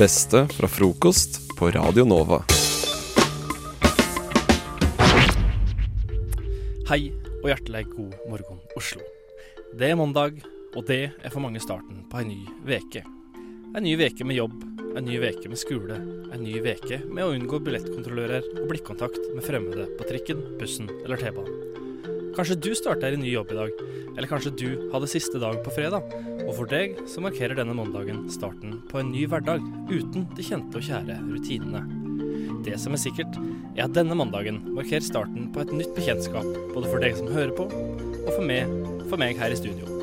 beste fra frokost på Radio Nova. Hei og hjertelig god morgen, Oslo. Det er mandag, og det er for mange starten på ei ny veke. En ny veke med jobb, en ny veke med skole, en ny veke med å unngå billettkontrollører og blikkontakt med fremmede på trikken, bussen eller T-banen. Kanskje du starter en ny jobb i dag, eller kanskje du hadde siste dag på fredag. Og for deg så markerer denne mandagen starten på en ny hverdag, uten de kjente og kjære rutinene. Det som er sikkert, er at denne mandagen markerer starten på et nytt bekjentskap, både for deg som hører på, og for meg, for meg her i studio.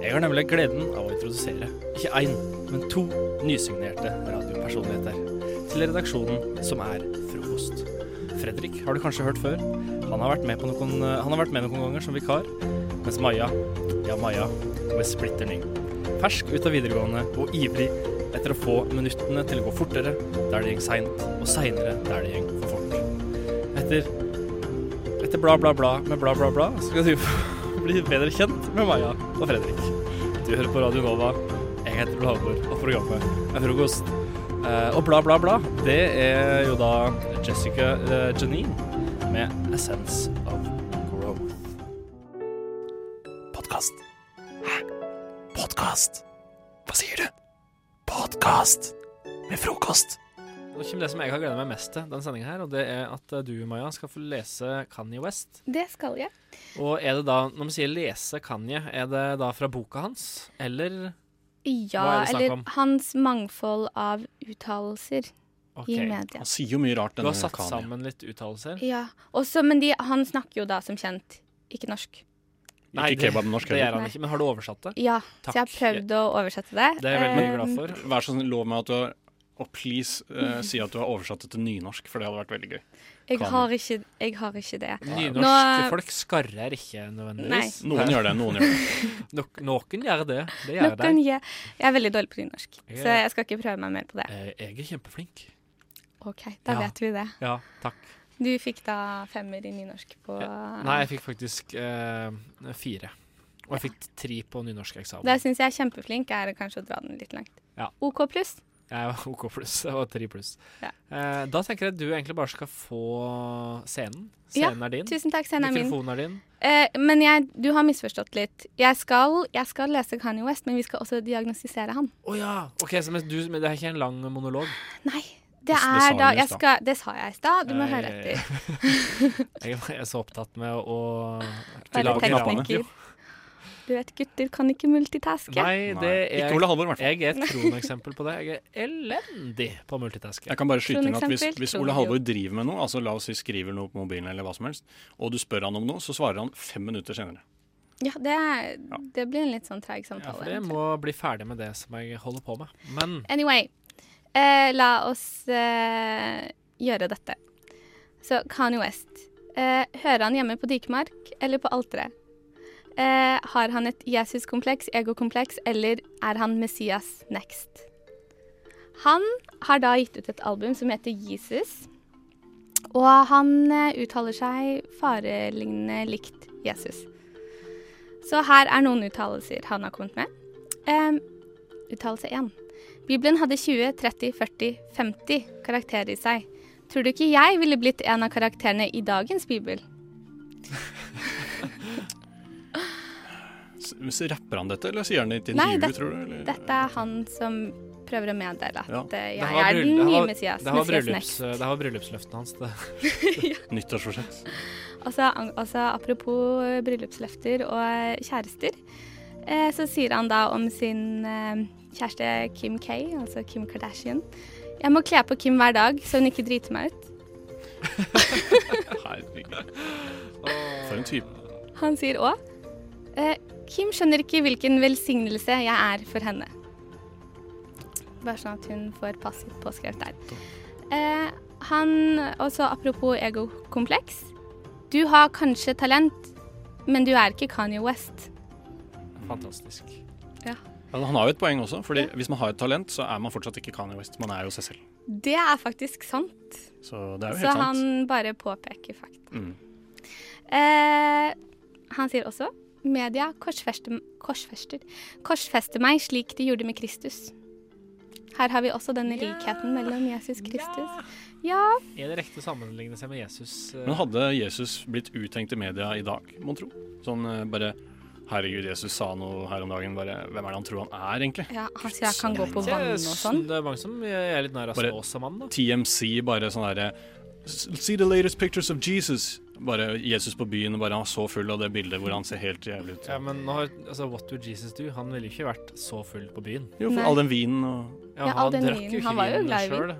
Jeg har nemlig gleden av å introdusere ikke én, men to nysignerte radiopersonligheter til redaksjonen som er Frokost. Fredrik har du kanskje hørt før. Han har vært med, noen, har vært med noen ganger som vikar. Mens Maja, ja Maja, var er splitter ny. Fersk ut av videregående og ivrig etter å få minuttene til å gå fortere der det gikk seint, og seinere der det gikk for fort. Etter, etter bla, bla, bla med bla, bla, bla skal du bli bedre kjent med Maja og Fredrik. Du hører på Radio Nova. Jeg heter Ole og programmet er Frokost. Eh, og bla, bla, bla, det er jo da Jessica eh, Janine med 'Essence of Growth'. Podkast. Hæ? Podkast? Hva sier du? Podkast med frokost. Nå kommer det som jeg har gleda meg mest til, den sendinga her, og det er at eh, du, Maja, skal få lese Kanye West. Det skal jeg. Og er det da, når vi sier lese Kanye, er det da fra boka hans, eller Ja, Hva er det snakk eller hans mangfold av uttalelser OK. i media. Han sier jo mye rart, Du har satt Kanye. sammen litt uttalelser? Ja. Også, men de, han snakker jo da som kjent ikke norsk. Nei, Ikke kebab-norsk det gjør han ikke, men har du oversatt det? Ja, Takk. så jeg har prøvd å oversette det. Det er jeg veldig Eh, glad for. Vær så snill, lov meg at du har Og please, uh, si at du har oversatt det til nynorsk, for det hadde vært veldig gøy. Jeg har ikke, jeg har ikke det. Nynorske Nå- folk skarrer ikke nødvendigvis. Noen gjør det, noen gjør det. no, noen gjør det. Det gjør. Noen gir Jeg er veldig dårlig på nynorsk, Jeg så jeg skal ikke prøve meg mer på det. Eh, Jeg er kjempeflink. OK, da Ja. vet vi det. Ja, takk. Du fikk da femmer i nynorsk på Nei, jeg fikk faktisk eh, fire. Og jeg fikk tre på nynorskeksamen. Det syns jeg er kjempeflink, er kanskje å dra den litt langt. Ja. OK pluss. Jeg var OK pluss og tre pluss. Ja. Eh, da tenker jeg at du egentlig bare skal få scenen. Ja, er din. Tusen takk, scenen er min. Mikrofonen er din. Eh, men jeg, du har misforstått litt. Jeg skal, jeg skal lese Kanye West, men vi skal også diagnostisere han. Å ja! OK, så men du, men det er ikke en lang monolog? Nei, det er da jeg skal, Det sa jeg i stad. Du må høre etter. Jeg er så opptatt med å Være lage knappene. tekniker. Du vet, gutter kan ikke multitaske. Nei, det er Ikke Ole Halvor, i hvert fall. Jeg er et kroneksempel på det. Jeg er elendig på multitaske. Jeg kan bare skyte inn at hvis, hvis Ole Halvor driver med noe, altså la oss si skriver noe på mobilen eller hva som helst, og du spør han om noe, så svarer han fem minutter senere. Ja, det, er, det blir en litt sånn treig Ja, for jeg må bli ferdig med det som jeg holder på med. Men Anyway, eh, la oss eh, gjøre dette. Så Kanye West. Eh, hører han hjemme på Dikemark eller på alteret? Eh, har han et Jesus-kompleks, egokompleks, eller er han Messias next? Han har da gitt ut et album som heter Jesus. Og han eh, uttaler seg farelignende likt Jesus. Så her er noen uttalelser han har kommet med. Eh, uttalelse 1. Bibelen hadde 20, 30, 40, 50 karakterer i seg. Tror du ikke jeg ville blitt en av karakterene i dagens bibel? Så rapper han dette, eller sier han det i et Nei, intervju, det- tror du? Eller? Dette er han som prøver å meddele at Ja. eh, Det jeg var er den nye Messias. det var, bryllups, det var bryllupsløftet hans. Det. Nyttårsforsett. Altså, altså apropos bryllupsløfter og eh, kjærester, eh, så sier han da om sin eh, kjæreste Kim K, altså Kim Kardashian. Jeg må kle på Kim hver dag, så hun ikke driter meg ut. Herregud. For en type. Han sier òg eh, Kim skjønner ikke hvilken velsignelse jeg er for henne. Bare sånn at hun får passet påskrevet der. Eh, han, også apropos egokompleks. Du har kanskje talent, men du er ikke Kanye West. Fantastisk. Han har jo et poeng også, fordi hvis man har et talent, så er man fortsatt ikke Kanye West. Man er jo seg selv. Det er faktisk sant. Så det er jo Så sant. han bare påpeker fakta. Mm. Eh, han sier også media korsfester, korsfester, korsfester meg slik de gjorde med Kristus. Her har vi også denne likheten mellom Jesus Kristus. Ja, Er det riktig å sammenligne seg med Jesus? eh, Men hadde Jesus blitt uttenkt i media i dag, mon tro? Sånn eh, bare Herregud, Jesus sa noe her om dagen. Bare, hvem er det han tror han er, egentlig? ja han sier jeg kan gå på vann og sånn. Det er mange som er litt nær Snåsamann, da. TMC, bare sånn derre See the latest pictures of Jesus. Bare Jesus på byen, bare han så full av det bildet hvor han ser helt jævlig ut. Ja, men nå har, altså, What would Jesus do? Han ville jo ikke vært så full på byen. Jo, for Nei. all den vinen og Ja, all den vinen. Han var jo glad i vin.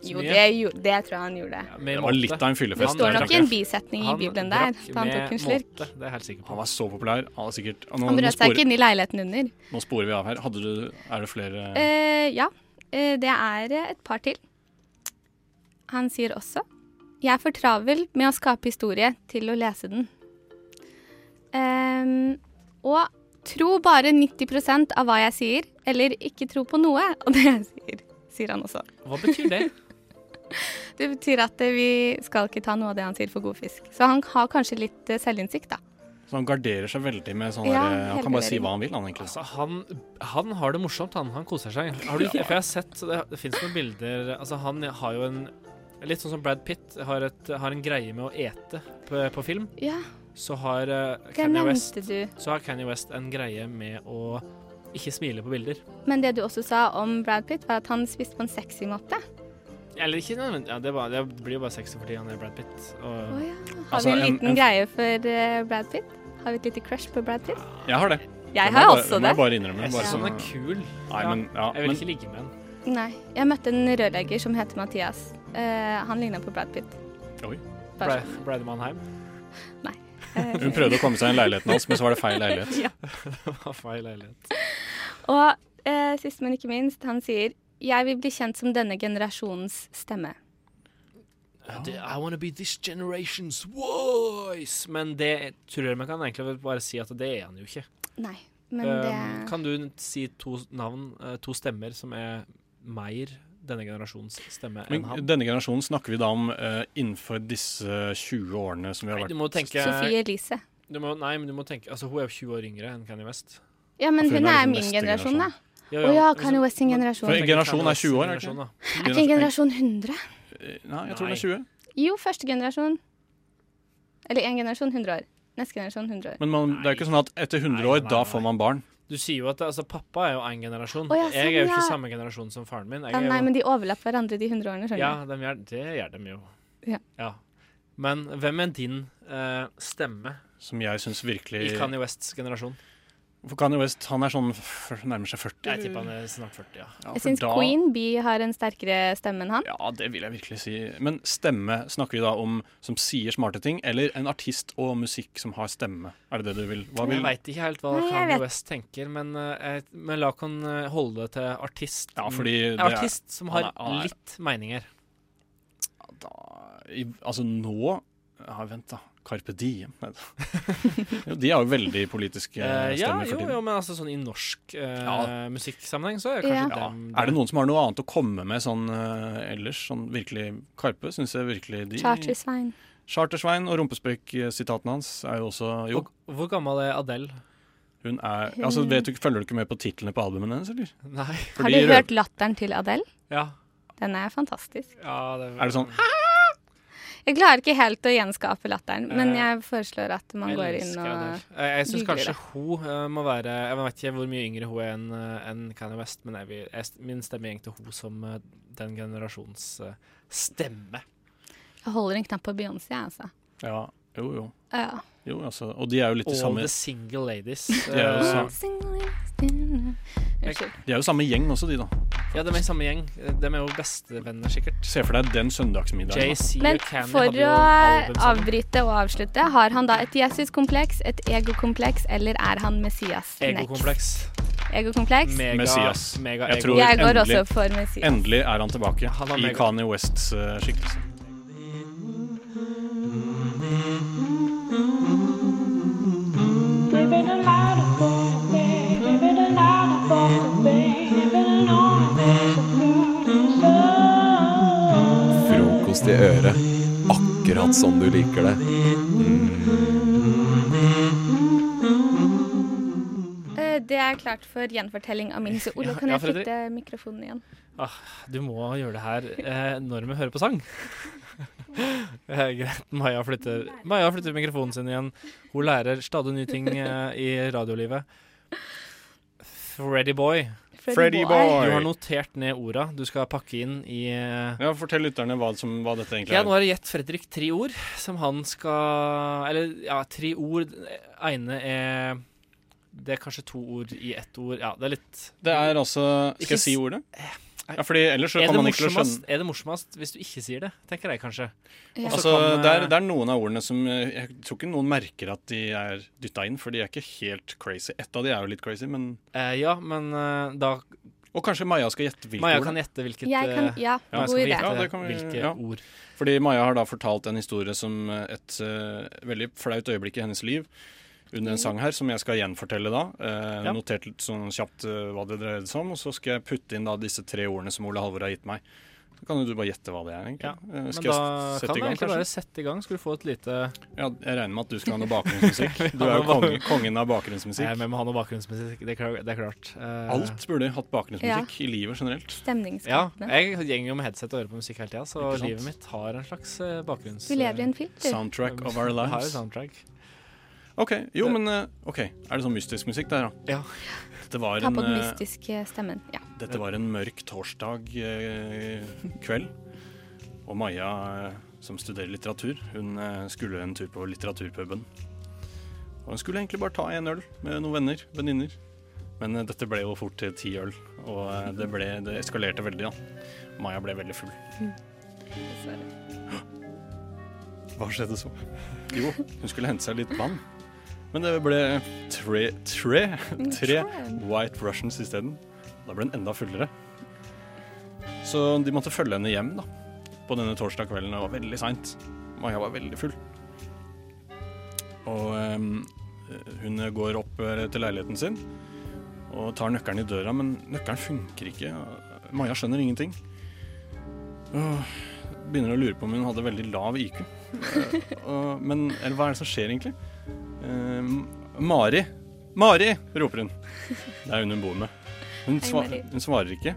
Så Jo, mye. det, gjo- det tror jeg han gjorde. Ja, Det var måte. litt av en fyllefest. Han står nok i en bisetning i Bibelen der, han tok en slurk. måte, Det er jeg helt sikker på. Han var så populær. Han var sikkert nå, Han brøt seg ikke inn i leiligheten under. nå sporer vi av her. Hadde du, er det flere uh, ja, Uh, det er eh, et par til. Han sier også Jeg er for travel med å skape historie til å lese den. Um, og tro bare 90% av hva jeg sier, eller ikke tro på noe av det jeg sier, sier han også. Hva betyr det? Det betyr at eh, vi skal ikke ta noe av det han sier for god fisk. Så han har kanskje litt eh, selvinnsikt, da. Så han garderer seg veldig med sånn Ja, der, Han kan bare si hva han vil, han egentlig. Altså, han, han har det morsomt, han. Han koser seg. Har du, for jeg har sett, det, det fins noen bilder Altså, han har jo en Litt sånn som Brad Pitt har, et, har en greie med å ete på, på film. Ja, Så har uh, Kanye West. Så har Kanye West en greie med å ikke smile på bilder. Men det du også sa om Brad Pitt, var at han spiste på en sexy måte. Eller ikke nødvendigvis. Ja, det, var, det blir jo bare sexy fordi han er Brad Pitt. Og, oh, ja. Har Altså, vi en en- liten en- greie for uh, Brad Pitt? Har vi et lite crush på Brad Pitt? Jeg har det. Jeg må har også må det. jeg bare innrømme. jeg syns sånn, han er kul. nei, men, ja, Jeg vil men ikke ligge med han. Nei. Jeg møtte en rørlegger som heter Mathias. Uh, han ligna på Brad Pitt. Oi. Ble, Bra- Brady Mannheim. Nei. Eh, hun prøvde å komme seg inn i leiligheten hans, men så var det feil leilighet. ja. Det var feil leilighet. Og uh, sist, men ikke minst, han sier jeg vil bli kjent som denne generasjonens stemme. I wanna be this generation's voice. Men det tror jeg man kan egentlig bare si at det er han jo ikke. Nei, men det Um, kan du si to navn, eh, to stemmer, som er mer denne generasjons stemme enn Men han? denne generasjonen snakker vi da om uh, innenfor disse 20 årene som vi har Nei, du vært må tenke Sofie Elise. du må, Nei, men du må tenke Altså, hun er jo 20 år yngre enn Kanye West. Ja, men hun hun er er liksom min generasjon, generasjon, da. Ja, Å ja, Kanye West sin generasjon. For generasjon er 20 år, er ikke? Er ikke en generasjon 100? Eh, Nei, jeg tror den det er 20. Jo, første generasjon. Eller én generasjon 100 år. Neste generasjon 100 år. Men man, det er jo ikke sånn at etter 100 år, da får man barn. Du sier jo at altså, pappa er jo én generasjon. Oh, ja, jeg er jo sånn, ikke ja. samme generasjon som faren min. Jeg Ja, er jo, nei, men de overlapper hverandre, de 100 årene, skjønner ja, de gjør, det gjør de jo. Ja. Men hvem er din uh, stemme Som jeg syns i Kanye Wests generasjon? For Kanye West, han er sånn nærmer seg 40. Jeg tipper han er snart 40, ja. Ja, Jeg syns da- Queen Bee har en sterkere stemme enn han. Ja, det vil jeg virkelig si. Men stemme, snakker vi da om som sier smarte ting, eller en artist og musikk som har stemme? Er det det du vil? Hva Jeg vil veit ikke helt hva Nei, Kanye vet- West tenker, men, eh, jeg, men la oss holde det til artist. Ja, fordi En det er artist som han har er- han er- litt meninger. da, i, Altså nå ja, Vent, da. Carpe Diem. Jo, De er jo veldig politiske stemmer ja, jo, for tiden. jo, men altså sånn i norsk uh, Ja. musikksammenheng, så er det kanskje Ja. dem Er det noen som har noe annet å komme med sånn uh, ellers? Sånn virkelig Karpe syns jeg virkelig de Charter-Svein. Chartersvein og rumpesprekk-sitatene hans er jo også Jo, Hvor, hvor gammel er Adele? hun er Altså, vet du, Følger du ikke med på titlene på albumene hennes, eller? Nei. Har du hørt latteren til Adele? Ja. Den er fantastisk. ja det, Er det sånn Jeg klarer ikke helt å gjenskape latteren, men Eh, jeg foreslår at man Jeg går inn og googler. Jeg, jeg syns kanskje hun eh, må være Jeg vet ikke hvor mye yngre hun er enn en Kanye West, men jeg, vil, jeg, min stemme er egentlig hun som eh, den generasjons eh, stemme. Jeg holder en knapp på Beyoncé, jeg, altså. Ja, jo, jo. Ja. Jo, altså, og de er jo litt i All samme the single ladies. De er jo Eh, De er jo samme gjeng også, de, da. ja, de er i samme gjeng. De er jo bestevenner, sikkert. Se for deg den søndagsmiddagen. Men for å avbryte og avslutte, har han da et Jesus-kompleks, et egokompleks, eller er han Messias next? Egokompleks. Egokompleks? Mega, Messias. Mega Jeg tror- Jeg går endelig- også for Messias. Endelig er han tilbake Han i Kanye Wests eh, skikkelse. Frokost i øret. Akkurat som du liker det. Eh, Det er klart for gjenfortelling av min historie. Ole, kan jeg flytte mikrofonen igjen? Du må gjøre det her eh, når vi hører på sang. Eh, Greit. Maja flytter, Maja flytter mikrofonen sin igjen. Hun lærer stadig nye ting eh, i radiolivet. Freddy Boy, Freddy du Boy. har notert ned orda du skal pakke inn i eh, Ja, Fortell lytterne hva, som, hva dette egentlig er. Ja, nå har jeg gitt Fredrik tre ord som han skal Eller ja, tre ord. ene er Det er kanskje to ord i ett ord. Ja, det er litt Det er altså Skal jeg si ordet? ordet? Ja, fordi ellers så er kan det, man ikke skjønne er det morsomst hvis du ikke sier det? Tenker jeg kanskje. Ja. Altså, kan, det, er, eh, det er noen av ordene som eh, Jeg tror ikke noen merker at de er dytta inn, for de er ikke helt crazy. Ett av de er jo litt crazy, men Eh, ja, men eh, da Og kanskje Maja skal gjette hvilke Maja ord. kan gjette hvilket Jeg kan, ja, ja, god idé. Ja, det kan vi- hvilke ja. ord. Fordi Maja har da fortalt en historie som et uh, veldig flaut øyeblikk i hennes liv. Under en sang her, som jeg skal gjenfortelle da. Eh, Ja. Notert litt sånn kjapt uh, hva det dreide seg om. Og så skal jeg putte inn da disse tre ordene som Ole Halvor har gitt meg. Så kan jo du bare gjette hva det er, egentlig. Ja, Skal Men da jeg kan du egentlig kanskje? bare sette i gang. Skal du få et lite Ja, jeg regner med at du skal ha noe bakgrunnsmusikk. Du er jo kongen, kongen av bakgrunnsmusikk. Nei. Vi må ha noe bakgrunnsmusikk, det er klart. Det er klart. Eh, Alt burde hatt bakgrunnsmusikk i livet generelt. Ja, jeg går jo med headset og hører på musikk hele tida, så livet mitt har en slags eh, bakgrunns... Vi lever i en film, du. Soundtrack of our Jeg har jo lives. soundtrack. OK, jo, men eh, OK. Er det sånn mystisk musikk der, da? Ja. Dette var Ta en, på den eh, mystiske stemmen. Ja. dette var en mørk torsdag eh, kveld. Og Maja, eh, som studerer litteratur, hun eh, skulle en tur på litteraturpuben. Og hun skulle egentlig bare ta en øl med noen venner, venninner. Men eh, dette ble jo fort til ti øl, og eh, det, ble, det eskalerte veldig, da. Maja ble veldig full. dessverre. Hva skjedde så? Jo, hun skulle hente seg litt vann. Men det ble tre, tre, tre White Russians isteden. Da ble hun enda fullere. Så de måtte følge henne hjem da, på denne torsdag kvelden. Det var veldig seint. Maja var veldig full. Og um, hun går opp eh, til leiligheten sin og tar nøkkelen i døra, men nøkkelen funker ikke. Maja skjønner ingenting. Og begynner å lure på om hun hadde veldig lav IQ. Eh, og, men eller hva er det som skjer, egentlig? Eh, Mari! Mari! roper hun. Det er hun hun bor med. Hun, svar, hun svarer ikke.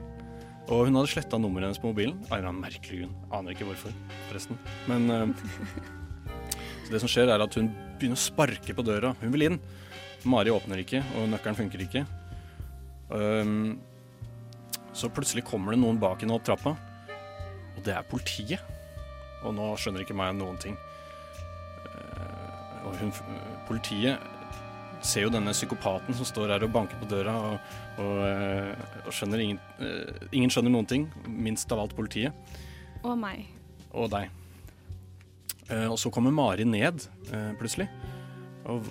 Og hun hadde sletta nummeret hennes på mobilen. Av en merkelig grunn. Aner ikke hvorfor, forresten. Men eh, så det som skjer, er at hun begynner å sparke på døra. Hun vil inn. Mari åpner ikke, og nøkkelen funker ikke. Um, så plutselig kommer det noen bak henne opp trappa, og det er politiet. Og nå skjønner ikke meg noen ting. Og hun, politiet ser jo denne psykopaten som står her og banker på døra, og, og, eh, og skjønner ingen, eh, ingen skjønner noen ting, minst av alt politiet. Og meg. Og deg. Eh, og så kommer Mari ned, plutselig. Og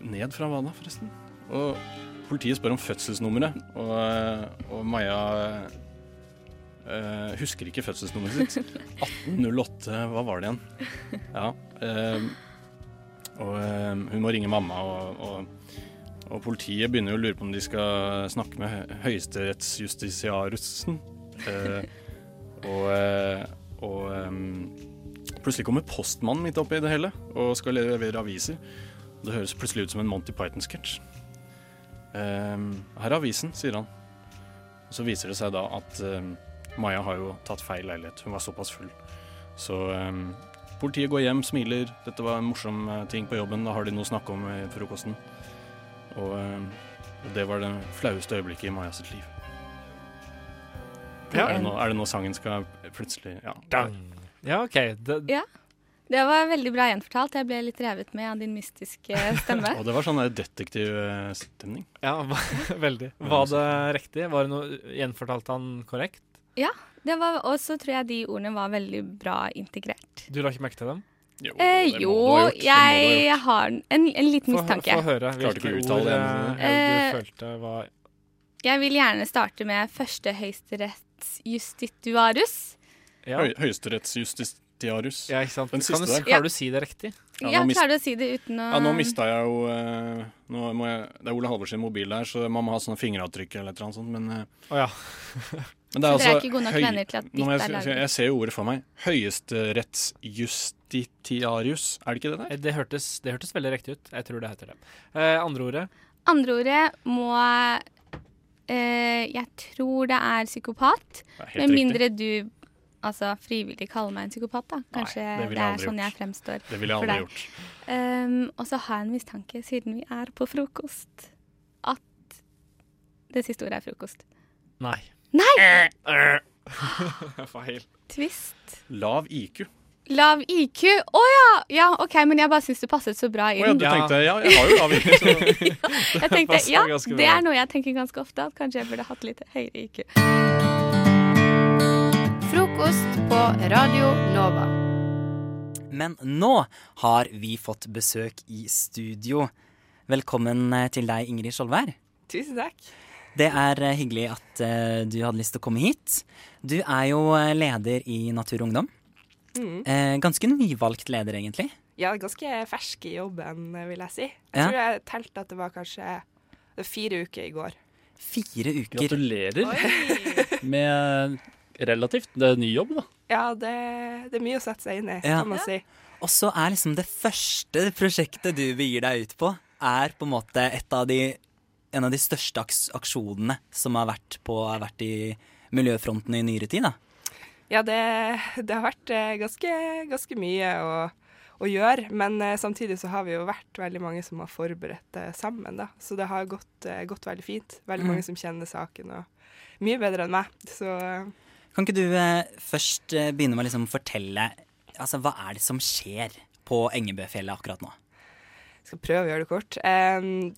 ned fra hva da, forresten? Og politiet spør om fødselsnummeret, og, og Maja uh, husker ikke fødselsnummeret sitt. 1808, hva var det igjen? Ja. eh, og eh, hun må ringe mamma, og, og, og politiet begynner jo å lure på om de skal snakke med høyesterettsjustitiarusen. Eh, og eh, og plutselig kommer postmannen midt oppi det hele og skal levere aviser. Det høres plutselig ut som en Monty Python-sketsj. Her er avisen, sier han. Og så viser det seg da at Maja har jo tatt feil leilighet. Hun var såpass full. Så politiet går hjem, smiler. Dette var en morsom eh, ting på jobben. Da har de noe å snakke om i frokosten. Og ehm, og det var det flaueste øyeblikket i Maja sitt liv. Ja. Er, det nå, er det nå sangen skal plutselig Ja. Ja, OK. Det, Ja. Det var veldig bra gjenfortalt. Jeg ble litt revet med av din mystiske stemme. Og det var sånn detektivstemning. ja veldig. Var det riktig? Var det noe Gjenfortalte han korrekt? Var, og så tror jeg de ordene var veldig bra integrert. Du la ikke merke til dem? Jo, Eh, jo, jeg har en, en liten mistanke. få høre hvilke ord det, eh, Eh, du følte var Jeg vil gjerne starte med første høyesterettsjustituarus. Ja, Høy, Høyesterettsjustitiarus. Ja. ikke sant. Den Kan siste du, der. klarer du å si det riktig? Ja, Ja, klarer du å si det uten å Ja, nå mista jeg jo eh, nå må jeg, Det er Ole Halvors sin mobil der, så man må ha sånne fingeravtrykk eller et eller annet sånt. Men, eh, Å ja. men det er Så er altså ikke gode nok høy- venner til at nå må ditt jeg, er jeg, laget? jeg ser jo ordet for meg. Høyesterettsjustitiarius. Er det ikke det der? Det hørtes, det hørtes veldig riktig ut. Jeg tror det heter det. Eh, andre ordet? Andre ordet må eh, Jeg tror det er psykopat. Det er Med riktig. mindre du altså, frivillig kaller meg en psykopat, da. Kanskje det det, er sånn sånn jeg fremstår. Det ville jeg aldri gjort. Um, og så har jeg en mistanke, siden vi er på frokost, at det siste ordet er frokost. Nei. Nei! Feil. Twist. Lav IQ. Lav IQ. Å ja! Ja, OK, men jeg bare syns det passet så bra inn. Å ja, du Ja. tenkte ja, jeg har jo lav IQ, så jeg tenkte, ja, det er noe jeg tenker ganske ofte, at kanskje jeg burde hatt litt høyere IQ. Frokost på Radio Nova. Men nå har vi fått besøk i studio. Velkommen eh, til deg, Ingrid Skjoldvær. Tusen takk. Det er eh, hyggelig at eh, du hadde lyst til å komme hit. Du er jo eh, leder i Natur og Ungdom. Mm. Eh, ganske nyvalgt leder, egentlig. Ja, ganske fersk i jobben, vil jeg si. Jeg Ja. tror jeg telte at det var kanskje fire uker i går. Fire uker. Gratulerer med relativt det er ny jobb, da. Ja, det, det er mye å sette seg inn i, Ja. kan man si. Og så er liksom det første prosjektet du begir deg ut på, er på en måte et av de, en av de største aksjonene som har vært, på, har vært i miljøfronten i nyere tid. da. Ja, det, det har vært eh, ganske, ganske mye å, å gjøre, men eh, samtidig så har vi jo vært veldig mange som har forberedt det sammen, da. Så det har gått, eh, gått veldig fint. Veldig mange som kjenner saken, og mye bedre enn meg. Så eh, Kan ikke du eh, først eh, begynne med å liksom fortelle altså, hva er det som skjer på Engebøfjellet akkurat nå? Jeg skal prøve å gjøre det kort. Em,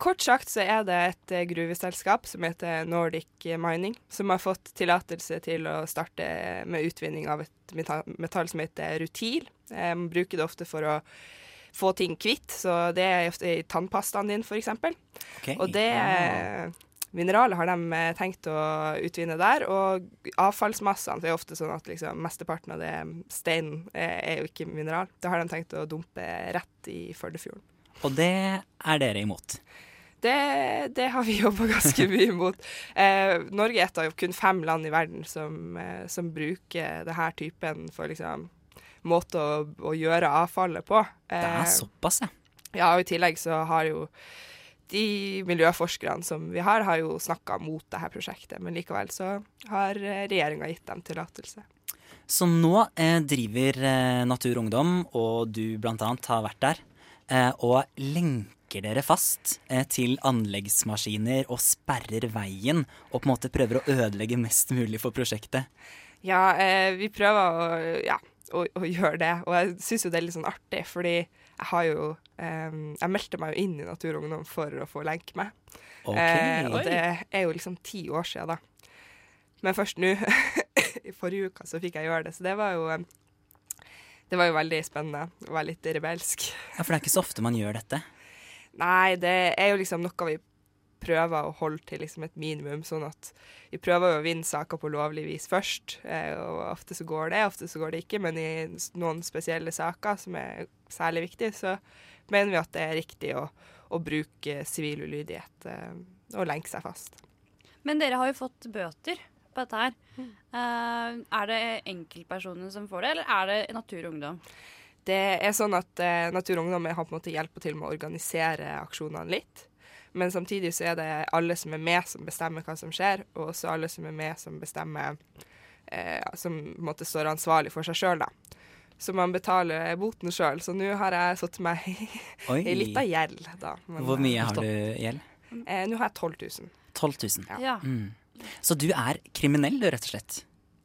kort sagt så er det et eh, gruveselskap som heter Nordic Mining, som har fått tillatelse til å starte med utvinning av et metall som heter rutil. Eh, Man bruker det ofte for å få ting kvitt, så det er ofte i tannpastaen din, f.eks. Okay. Og det eh, mineralet har de tenkt å utvinne der. Og avfallsmassene det er ofte sånn at liksom, mesteparten av det steinen er jo ikke mineral. Det har de tenkt å dumpe rett i Førdefjorden. Og det er dere imot. Det, det har vi jobba ganske mye mot. Eh, Norge er et av kun fem land i verden som, eh, som bruker denne typen for liksom måte å, å gjøre avfallet på. Det Eh, er såpass, ja. ja, og i tillegg så har jo de miljøforskerne som vi har, har jo snakka mot dette prosjektet, men likevel så har regjeringa gitt dem tillatelse. Så nå eh, driver eh, Natur og Ungdom, og du blant annet har vært der, eh, og lenker dere fast eh, til anleggsmaskiner og sperrer veien, og på en måte prøver å ødelegge mest mulig for prosjektet. Ja, eh, vi prøver å, ja, å, å gjøre det, og jeg syns jo det er litt sånn artig, fordi jeg har jo eh, Jeg meldte meg jo inn i Natur og Ungdom for å få lenke meg. Ok. Eh, og det er jo liksom ti år siden, da. Men først nå, i forrige uke, så fikk jeg gjøre det. Så det var jo eh, Det var jo veldig spennende å være litt rebelsk. Ja, For det er ikke så ofte man gjør dette. Nei, det er jo liksom noe vi prøver å holde til liksom et minimum. Sånn at vi prøver å vinne saker på lovlig vis først. Eh, og ofte så går det, ofte så går det ikke. Men i noen spesielle saker som er særlig viktige, så mener vi at det er riktig å, å bruke sivil ulydighet eh, og lenke seg fast. Men dere har jo fått bøter på dette her. Uh, er det enkeltpersoner som får det, eller er det Natur og Ungdom? Det er sånn at uh, Natur og Ungdom har på en måte hjulpet til med å organisere aksjonene litt. Men samtidig så er det alle som er med som bestemmer hva som skjer, og også alle som er med som bestemmer uh, Som på en måte står ansvarlig for seg sjøl, da. Så man betaler boten sjøl. Så nå har jeg satt meg i litt av gjeld, da. Men, Hvor mye har du gjeld? Eh, nå har jeg 12 000. 12 000. Ja. Ja. Mm. Så du er kriminell, du, rett og slett?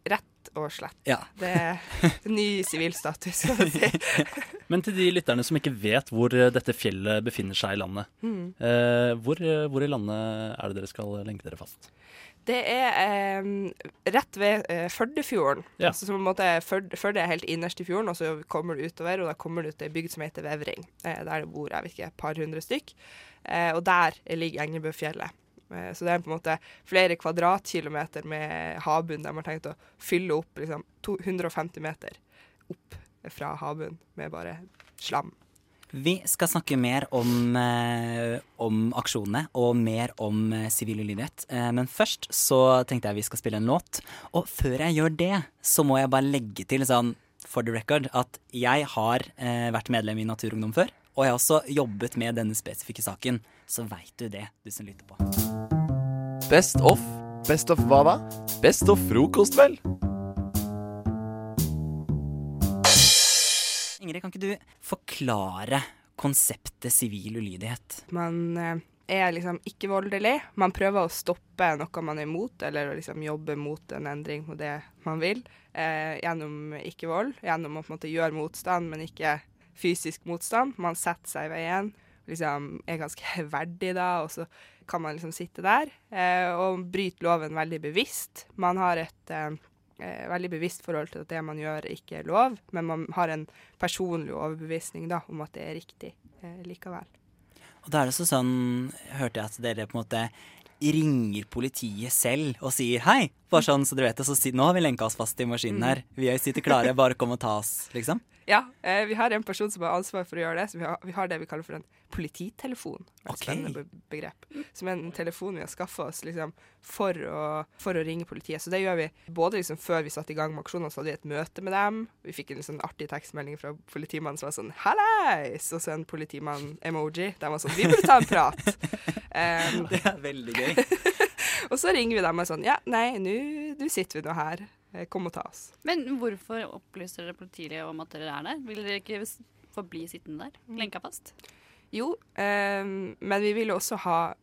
Rett og slett. Ja. Det er ny sivilstatus, kan man si. Men til de lytterne som ikke vet hvor eh, dette fjellet befinner seg i landet. Mm. Eh, hvor, eh, hvor i landet er det dere skal lenke dere fast? Det er eh, rett ved eh, Førdefjorden. Ja. Altså, så på en måte Førde, Førde er helt innerst i fjorden, og så kommer du utover, og da kommer du til ei bygd som heter Vevring. Eh, der det bor jeg vet ikke, et par hundre stykk. Eh, og der ligger Engebøfjellet. Eh, så det er på en måte flere kvadratkilometer med havbunn man har tenkt å fylle opp liksom, 150 meter opp fra havbunnen med bare slam. Vi skal snakke mer om, eh, om aksjonene og mer om eh, ulydighet. Eh, men først så tenkte jeg vi skal spille en låt. Og før jeg gjør det, så må jeg bare legge til sånn for the record at jeg har eh, vært medlem i Naturungdom før. og jeg har også jobbet med denne spesifikke saken, så veit du det, du som lytter på. Best of. Best of hva da? Best of frokost, vel? Ingrid, kan ikke du forklare konseptet sivil ulydighet? Man eh, er liksom ikke voldelig. Man prøver å stoppe noe man er imot, eller å liksom jobbe mot en endring på det man vil, eh, gjennom ikke-vold. Gjennom å på en måte gjøre motstand, men ikke fysisk motstand. Man setter seg i veien, liksom er ganske verdig da, og så kan man liksom sitte der eh, og bryte loven veldig bevisst. Man har et eh, eh, veldig bevisst forhold til at det man gjør ikke er lov, men man har en personlig overbevisning da, om at det er riktig eh, likevel. Og da er det så sånn, hørte jeg at dere på en måte ringer politiet selv og sier hei, bare sånn så dere vet det, så si, nå har vi lenka oss fast i maskinen her, vi sitter klare, bare kom og ta oss, liksom. Ja, eh, vi har en person som har ansvar for å gjøre det, så vi har, vi har det vi kaller for en polititelefon. Et okay. spennende be begrep. Som er en telefon vi har skaffa oss liksom, for, å, for å ringe politiet. Så det gjør vi både liksom, før vi satte i gang med aksjonene, så hadde vi et møte med dem. Vi fikk en sånn artig tekstmelding fra politimannen som var sånn 'hallais', og så en politimann-emoji. De var sånn 'vi burde ta en prat'. Um, Det er veldig gøy. Og så ringer vi dem og sånn 'ja, nei, nå sitter vi nå her. Eh, Kom og ta oss'. Men hvorfor opplyser dere politiet om at dere er der? Vil dere ikke forbli sittende der, lenka fast? Jo, ehm, men vi vil også ha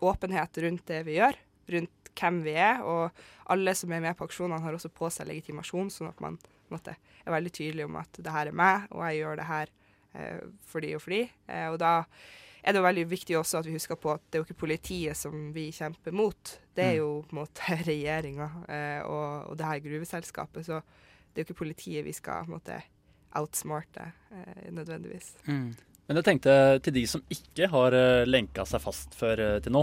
åpenhet rundt det vi gjør, rundt hvem vi er. Og alle som er med på aksjonene, har også på seg legitimasjon, sånn at man måte, er veldig tydelig om at det her er meg, og jeg gjør det her eh, fordi og fordi. Eh, og da er det jo veldig viktig også at vi husker på at det er jo ikke politiet som vi kjemper mot. Det er jo på en måte regjeringa eh, og, og det her gruveselskapet. Så det er jo ikke politiet vi skal på en måte outsmarte eh, nødvendigvis. Mm. Men jeg tenkte til de som ikke har uh, lenka seg fast før eh, til nå.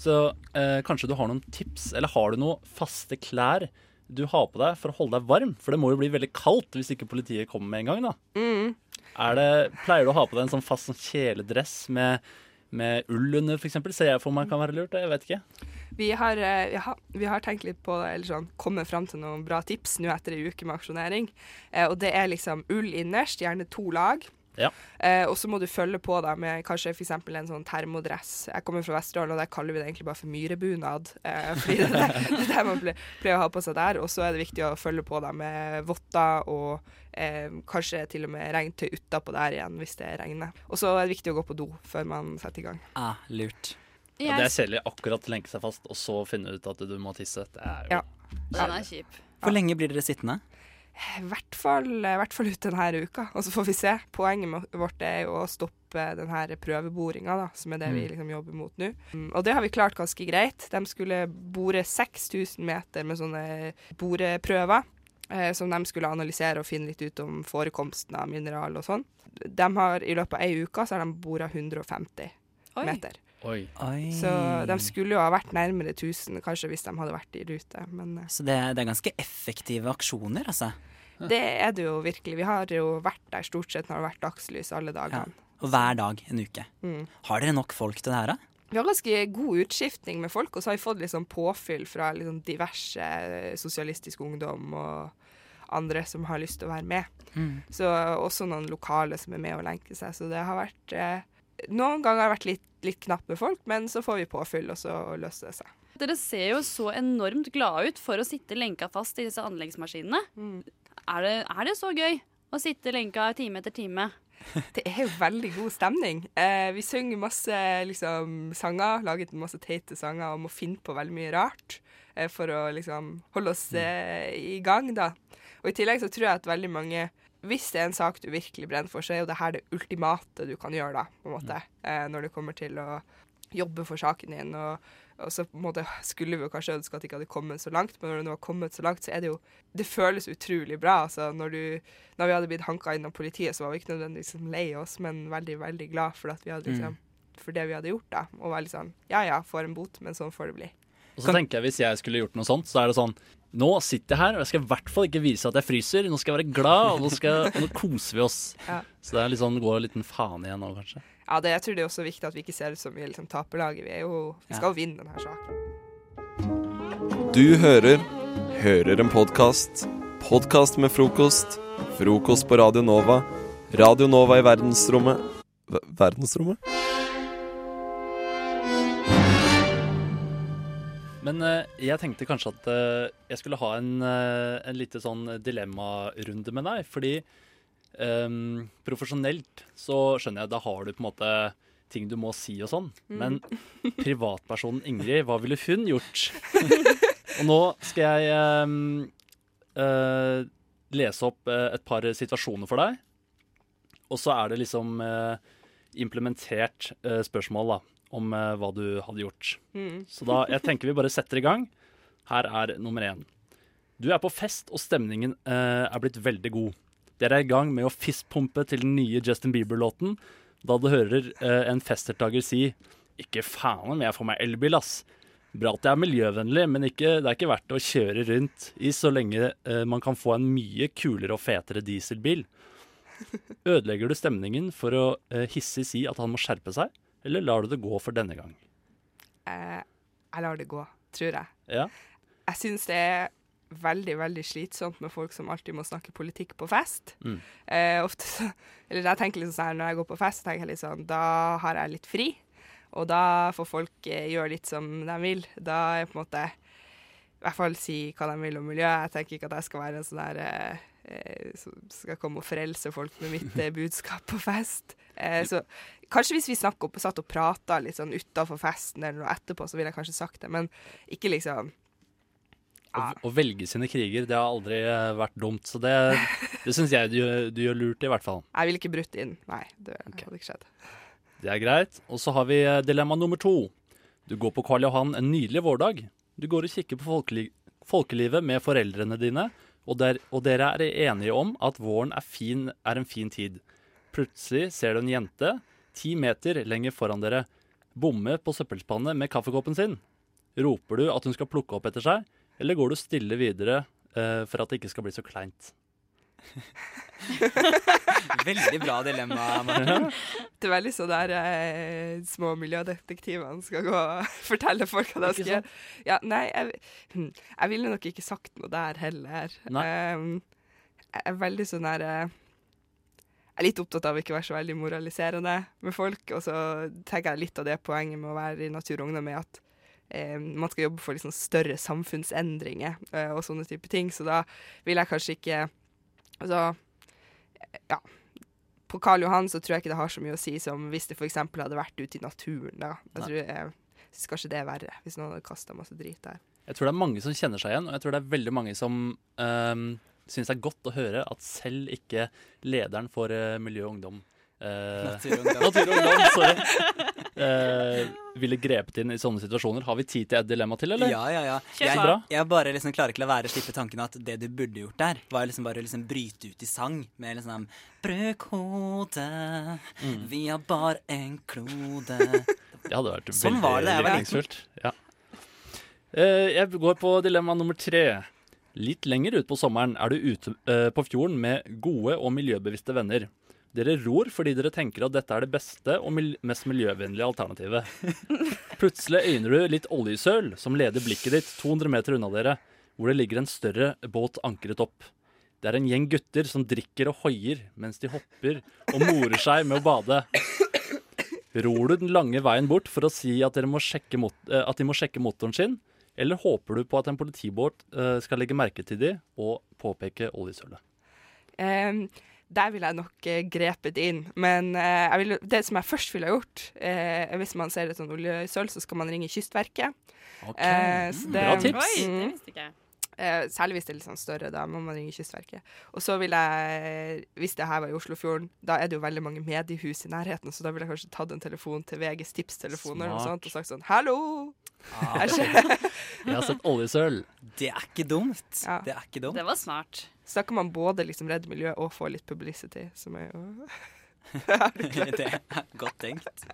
Så eh, kanskje du har noen tips, eller har du noen faste klær du har på deg for å holde deg varm? For det må jo bli veldig kaldt hvis ikke politiet kommer med en gang, da. Mm. Det, pleier du å ha på deg en sånn fast sånn kjeledress med, med ull under, f.eks.? Ser jeg for meg kan være lurt. Jeg vet ikke. Vi har, eh, vi, har, vi har tenkt litt på eller sånn, kommet fram til noen bra tips nå etter ei uke med aksjonering. Eh, og det er liksom ull innerst, gjerne to lag. Ja. Eh, og så må du følge på da med kanskje f.eks. en sånn termodress. Jeg kommer fra Vesterålen, og der kaller vi det egentlig bare for myrebunad. Eh, fordi det er det, det man pleier å ha på seg der. Og så er det viktig å følge på da med votter og eh, kanskje til og med regntøy utapå der igjen hvis det regner. Og så er det viktig å gå på do før man setter i gang. Ah, lurt. Ja, det er kjedelig akkurat lenke seg fast, og så finne ut at du må tisse. Det er jo Ja. Den er kjip. Hvor lenge blir dere sittende? I hvert fall, hvert fall ut denne uka, og så får vi se. Poenget vårt er jo å stoppe denne prøveboringa, da, som er det vi liksom jobber mot nå. Mm, Og det har vi klart ganske greit. De skulle bore 6000 meter med sånne boreprøver. Eh, som de skulle analysere og finne litt ut om forekomsten av mineral og sånn. De har, I løpet av ei uke så har de bora 150 Oi. meter. Oi. Oi. Så de skulle jo ha vært nærmere 1000 kanskje hvis de hadde vært i rute, men eh, Så det, det er ganske effektive aksjoner, altså. det er det jo virkelig. Vi har jo vært der stort sett når det har vært dagslys alle dagene. Og hver dag en uke. Mm. Har dere nok folk til det her, da? Vi har ganske god utskiftning med folk, og så har vi fått sånn påfyll fra sånn diverse eh, sosialistisk ungdom og andre som har lyst til å være med. Mm. Så også noen lokale som er med og lenker seg. Så det har vært eh, Noen ganger har vært litt, litt knapp med folk, men så får vi påfyll, og så løser det seg. Dere ser jo så enormt glade ut for å sitte lenka fast i disse anleggsmaskinene. Mm. Er, det, er det så gøy å sitte lenka time etter time? Det er jo veldig god stemning. Eh, vi synger masse liksom, sanger, laget masse teite sanger og må finne på veldig mye rart eh, for å liksom holde oss eh, i gang, da. Og i tillegg så tror jeg at veldig mange Hvis det er en sak du virkelig brenner for, så er jo det her det ultimate du kan gjøre, da, på en måte. Eh, når det kommer til å jobbe for saken din. Og, og så på en måte skulle vi jo kanskje ønske at det ikke hadde kommet så langt, men når det nå har kommet så langt, så er det jo Det føles utrolig bra. Altså, når, du, når vi hadde blitt hanka inn av politiet, så var vi ikke nødvendigvis liksom lei oss, men veldig, veldig glad for vi hadde liksom For det vi hadde gjort, da. Og var litt sånn Ja ja, får en bot, men sånn får det bli. Og så tenker jeg Hvis jeg skulle gjort noe sånt, så er det sånn Nå sitter jeg her, og jeg skal i hvert fall ikke vise at jeg fryser. Nå skal jeg være glad, og nå, skal, og nå koser vi oss. Ja. Så det er litt sånn, går en liten faen igjen nå, kanskje. Ja, det, jeg tror det er også viktig at vi ikke ser ut som vi liksom taperlaget. Vi er jo Vi skal jo vinne denne saken. Du hører Hører en podkast. Podkast med frokost. Frokost på Radio Nova. Radio Nova i verdensrommet v- verdensrommet? Men eh, jeg tenkte kanskje at eh, jeg skulle ha en, uh, en lite sånn dilemmarunde med deg. Fordi um, profesjonelt så skjønner jeg, da har du på en måte ting du må si og sånn. Men privatpersonen Ingrid, hva ville hun gjort? og nå skal jeg um, uh, lese opp eh, et par situasjoner for deg. Og så er det liksom uh, implementert uh, spørsmål da, om eh, hva du hadde gjort. Mm. Så da, jeg tenker vi bare setter i gang. Her er nummer én. Du er på fest, og stemningen eh, er blitt veldig god. Dere er i gang med å fistpumpe til den nye Justin Bieber-låten, da du hører eh, en festdeltaker si Ikke faen om jeg får meg elbil, ass. Bra at det er miljøvennlig, men ikke, det er ikke verdt å kjøre rundt i så lenge eh, man kan få en mye kulere og fetere dieselbil. Ødelegger du stemningen for å eh, hissig si at han må skjerpe seg, eller lar du det gå for denne gang? Eh, jeg lar det gå, tror jeg. Ja. Jeg syns det er veldig veldig slitsomt med folk som alltid må snakke politikk på fest. Mm. Eh, ofte så, eller jeg tenker liksom sånn Når jeg går på fest, tenker jeg litt sånn, da har jeg litt fri. Og da får folk eh, gjøre litt som de vil. Da er på en måte I hvert fall si hva de vil om miljøet. Jeg tenker ikke at jeg skal være en sånn der eh, eh, som skal komme og frelse folk med mitt eh, budskap på fest. Eh, så kanskje hvis vi opp, satt og prata litt sånn utafor festen eller noe etterpå, så ville jeg kanskje sagt det, men ikke liksom Å, å velge sine kriger, det har aldri eh, vært dumt. Så det, det syns jeg du, du gjør lurt i, hvert fall. Jeg ville ikke brutt inn. Nei, det hadde ikke skjedd. Det er greit. Og så har vi eh, dilemma nummer to. Du går på Karl Johan en nydelig vårdag. Du går og kikker på folkeli folkelivet med foreldrene dine, og, der, og dere er enige om at våren er, fin, er en fin tid. Plutselig ser du en jente ti meter lenger foran dere bomme på søppelspannet med kaffekoppen sin. Roper du at hun skal plukke opp etter seg, eller går du stille videre uh, for at det ikke skal bli så kleint? Veldig bra dilemma, Martin. Det er veldig sånn der eh, små miljødetektivene skal gå og fortelle folk hva de skal gjøre. Ja, nei, jeg, hm, jeg ville nok ikke sagt noe der heller. Nei. Um, jeg er veldig sånn der eh, Jeg er litt opptatt av å ikke være så veldig moraliserende med folk. Og så tenker jeg litt av det poenget med å være i Natur og Ungdom er at eh, man skal jobbe for liksom større samfunnsendringer eh, og sånne type ting. Så da vil jeg kanskje ikke Altså, ja. På Karl Johan så tror jeg ikke det har så mye å si som hvis det f.eks. hadde vært ute i naturen. da. Jeg tror eh, synes kanskje det er verre, hvis noen hadde kasta masse drit der. Jeg tror det er mange som kjenner seg igjen, og jeg tror det er veldig mange som um, syns det er godt å høre at selv ikke lederen for eh, Miljø og Ungdom Uh, Natur og Ungdom. Natur og Ungdom, sorry. Uh, ville grepet inn i sånne situasjoner. Har vi tid til et dilemma til, eller? Ja, ja, ja. Jeg, jeg bare liksom klarer ikke la være å slippe tanken at det du burde gjort der, var liksom bare å liksom bryte ut i sang med liksom Bruk hodet, Mm. vi har bare en klode. Det hadde vært Sånn veldig virkningsfullt. Ja. Uh, jeg går på dilemma nummer tre. Litt lenger ut på sommeren er du ute eh, på fjorden med gode og miljøbevisste venner. Dere ror fordi dere tenker at dette er det beste og mil mest miljøvennlige alternativet. Plutselig øyner du litt oljesøl som leder blikket ditt 200 meter unna dere, hvor det ligger en større båt ankret opp. Det er en gjeng gutter som drikker og hoier mens de hopper og morer seg med å bade. Ror du den lange veien bort for å si at, dere må mot eh, at de må sjekke motoren sin, eller håper du på at en politibåt eh, skal legge merke til de og påpeke oljesølet? Um, der ville jeg nok eh, grepet inn. Men eh, jeg ville- det som jeg først ville ha gjort eh, Hvis man ser et sånt oljesøl, så skal man ringe Kystverket. Eh, det- Bra tips. Oi, det Mm. visste ikke jeg. Eh, særlig hvis det er litt sånn større, da må man ringe Kystverket. Og så vil jeg, hvis det her var i Oslofjorden, da er det jo veldig mange mediehus i nærheten, så da ville jeg kanskje tatt en telefon til VGs tipstelefoner og, sånt, og sagt sånn Hallo! Ah, Jeg har sett oljesøl. det er ikke dumt. Ja. Det er ikke dumt. Det var smart. Så da kan man både liksom redde miljøet og få litt publicity, som er jo det er godt tenkt.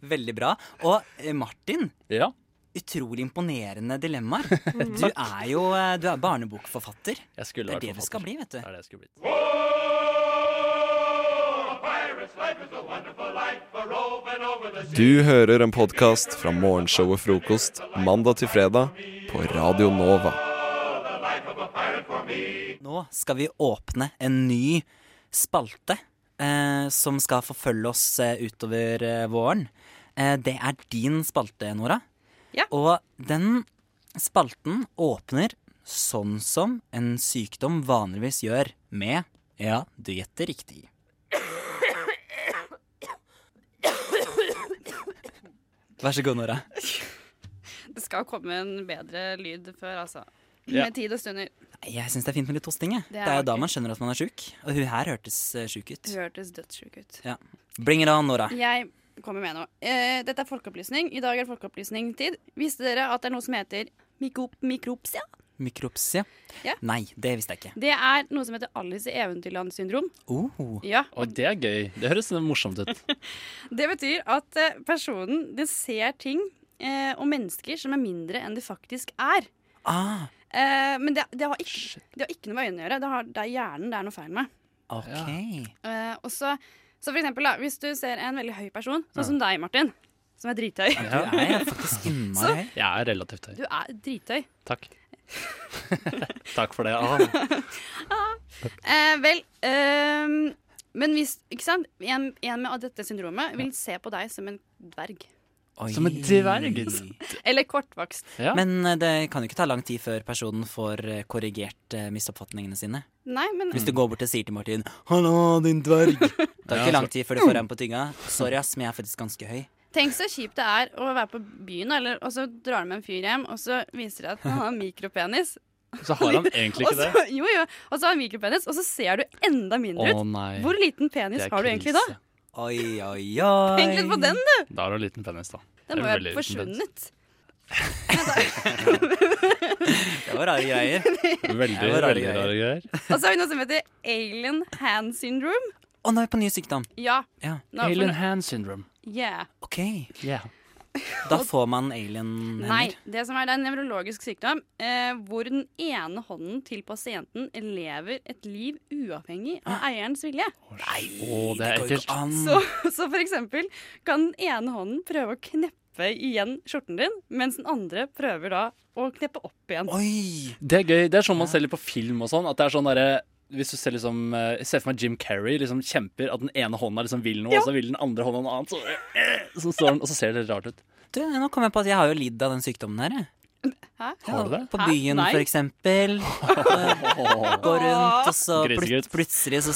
Veldig bra. Og eh, Martin, Ja. utrolig imponerende dilemmaer. Du er jo eh, du er barnebokforfatter. Jeg skulle Det er det det du skal bli, vet du. Det er det jeg skulle blitt. Du hører en podkast fra morgenshowet Frokost mandag til fredag på Radio Nova. Nå skal vi åpne en ny spalte eh, som skal forfølge oss eh, utover eh, våren, eh, det er din spalte, Nora. Ja. Og den spalten åpner sånn som en sykdom vanligvis gjør, med Ja, du gjetter riktig. Vær så god, Nora. Det skal komme en bedre lyd før, altså. Ja. Med tid og stunder. Jeg syns det er fint med litt hosting. Det Det er jo jo da man skjønner at man er sjuk. Og hun her hørtes uh, sjuk ut. Hun hørtes dødssjuk ut. Bring it on, Nora. Jeg kommer med noe. Eh, dette er folkeopplysning. I dag er folkeopplysning-tid. Visste dere at det er noe som heter mikrop mikropsia? Mikropsia? Ja. Nei, det visste jeg ikke. Det er noe som heter Alice i Eventyrland-syndrom. Oh. Ja, Og det er gøy. Det høres morsomt ut. Det betyr at eh, personen den ser ting eh, og mennesker som er mindre enn de faktisk er. Ah, Eh, men det, det, har ikke, det har ikke noe med øynene å gjøre. Det, har, det er hjernen det er noe feil med. OK. Eh, og så, så for eksempel, da, hvis du ser en veldig høy person, sånn som deg, Martin, som er drithøy. Du er faktisk innmari høy. Jeg er relativt høy. Du er drithøy. Takk. Takk for det. Ah. Eh, vel eh, Men hvis ikke sant? En, en med dette syndromet vil se på deg som en dverg. Oi. Som en dverg. Eller kortvokst. Ja. Men eh, det kan jo ikke ta lang tid før personen får eh, korrigert eh, misoppfatningene sine. Nei, men Hvis du går bort og sier til Martin 'Hallo, din dverg'. Det tar Ja, ikke lang tid før du får en på tynga. Sorry, ass, men jeg er faktisk ganske høy. Tenk så kjipt det er å være på byen, eller, og så drar du med en fyr hjem, og så viser det at han har mikropenis. Så har han egentlig ikke det. jo, jo, og så har han mikropenis, og så ser du enda mindre Å ut. nei. Hvor liten penis har du egentlig da? Oi, oi, oi. Tenk litt på den, du! Da har du liten penis, da. Den Det må jo ha forsvunnet. Det var rare greier. Veldig, var rare veldig greier. rare greier. Og så har vi noe som heter alien hand syndrome. Å, nå er vi på ny sykdom. Ja. Ja. Alien hand syndrome. Yeah. OK. Yeah. Da får man alien-hender. Nei, det som er, det er en nevrologisk sykdom eh, hvor den ene hånden til pasienten lever et liv uavhengig av eierens vilje. Nei, oh, det er går ekkelt. ikke an. Så, så for eksempel kan den ene hånden prøve å kneppe igjen skjorten din, mens den andre prøver da å kneppe opp igjen. Oi! Det er gøy. Det er sånn man selger på film og sånn. At det er sånn derre hvis du ser liksom eh, Jeg ser for meg Jim Carrey liksom kjemper, at den ene hånda liksom vil noe, Ja. og så vil den andre hånda noe annet. Så, eh, så står den, og så ser det litt rart ut. Du, nå kom jeg på at jeg har jo lidd av den sykdommen her. jeg. Hæ? Har du det? På byen, for eksempel. Går rundt, og så plut plutselig så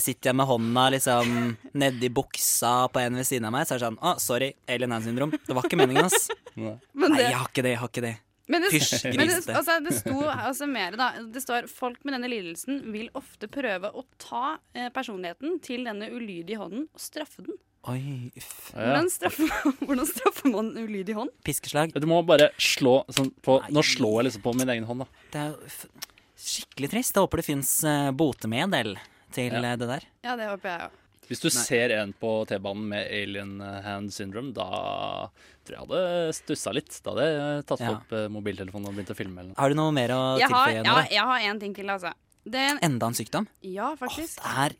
sitter jeg med hånda liksom nedi buksa på en ved siden av meg. Så er det sånn Å, sorry, alien hand syndrom. Det var ikke meningen, ass. Nei, jeg har ikke det. jeg har ikke det men det, Fysj, men det, altså, det sto altså mer, da. Det står folk med denne lidelsen vil ofte prøve å ta eh, personligheten til denne ulydige hånden og straffe den. Oi, uff. Hvordan, straffer, hvordan straffer man en ulydig hånd? Piskeslag. Du må bare slå sånn på Nei. Nå slår jeg liksom på min egen hånd, da. Det er jo f- skikkelig trist. Jeg håper det fins botemedel til Ja. eh, det der. Ja, det håper jeg òg. Hvis du ser en på T-banen med alien hand syndrome, da tror jeg hadde stussa litt. Da hadde jeg tatt Ja. opp eh, mobiltelefonen og begynt å filme. Eller. Har du noe mer å Jeg har, tilføye? ja, jeg har en ting til, altså. Det er en, Enda en sykdom? ja, Åh, faktisk. det er,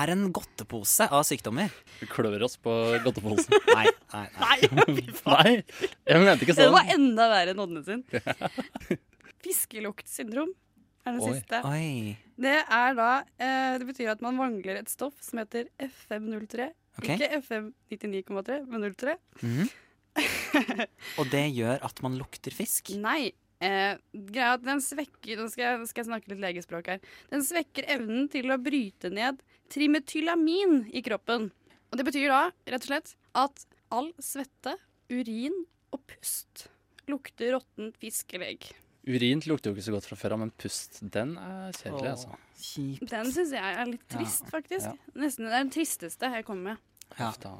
er en godtepose av sykdommer. Vi klør oss på godteposen. Nei, nei, nei. Nei. Nei, jeg mente ikke sånn. Det sånn. var enda verre enn Odne sin. Fiskeluktsyndrom er det Oi. siste. Oi. Det er da eh, Det betyr at man mangler et stoff som heter FM03. Okay. Ikke FM 99,3, men 03. Mhm. Og det gjør at man lukter fisk? Nei. Eh, greia at den svekker Nå skal jeg, skal jeg snakke litt legespråk her. Den svekker evnen til å bryte ned trimetylamin i kroppen. Og det betyr da rett og slett at all svette, urin og pust lukter råttent fisk eller egg. Urin lukter jo ikke så godt fra før av, men pust, den er kjedelig, altså. Kjipt. Den syns jeg er litt trist, faktisk. ja. Nesten Det er den tristeste jeg kommer med. Ja. Uff da.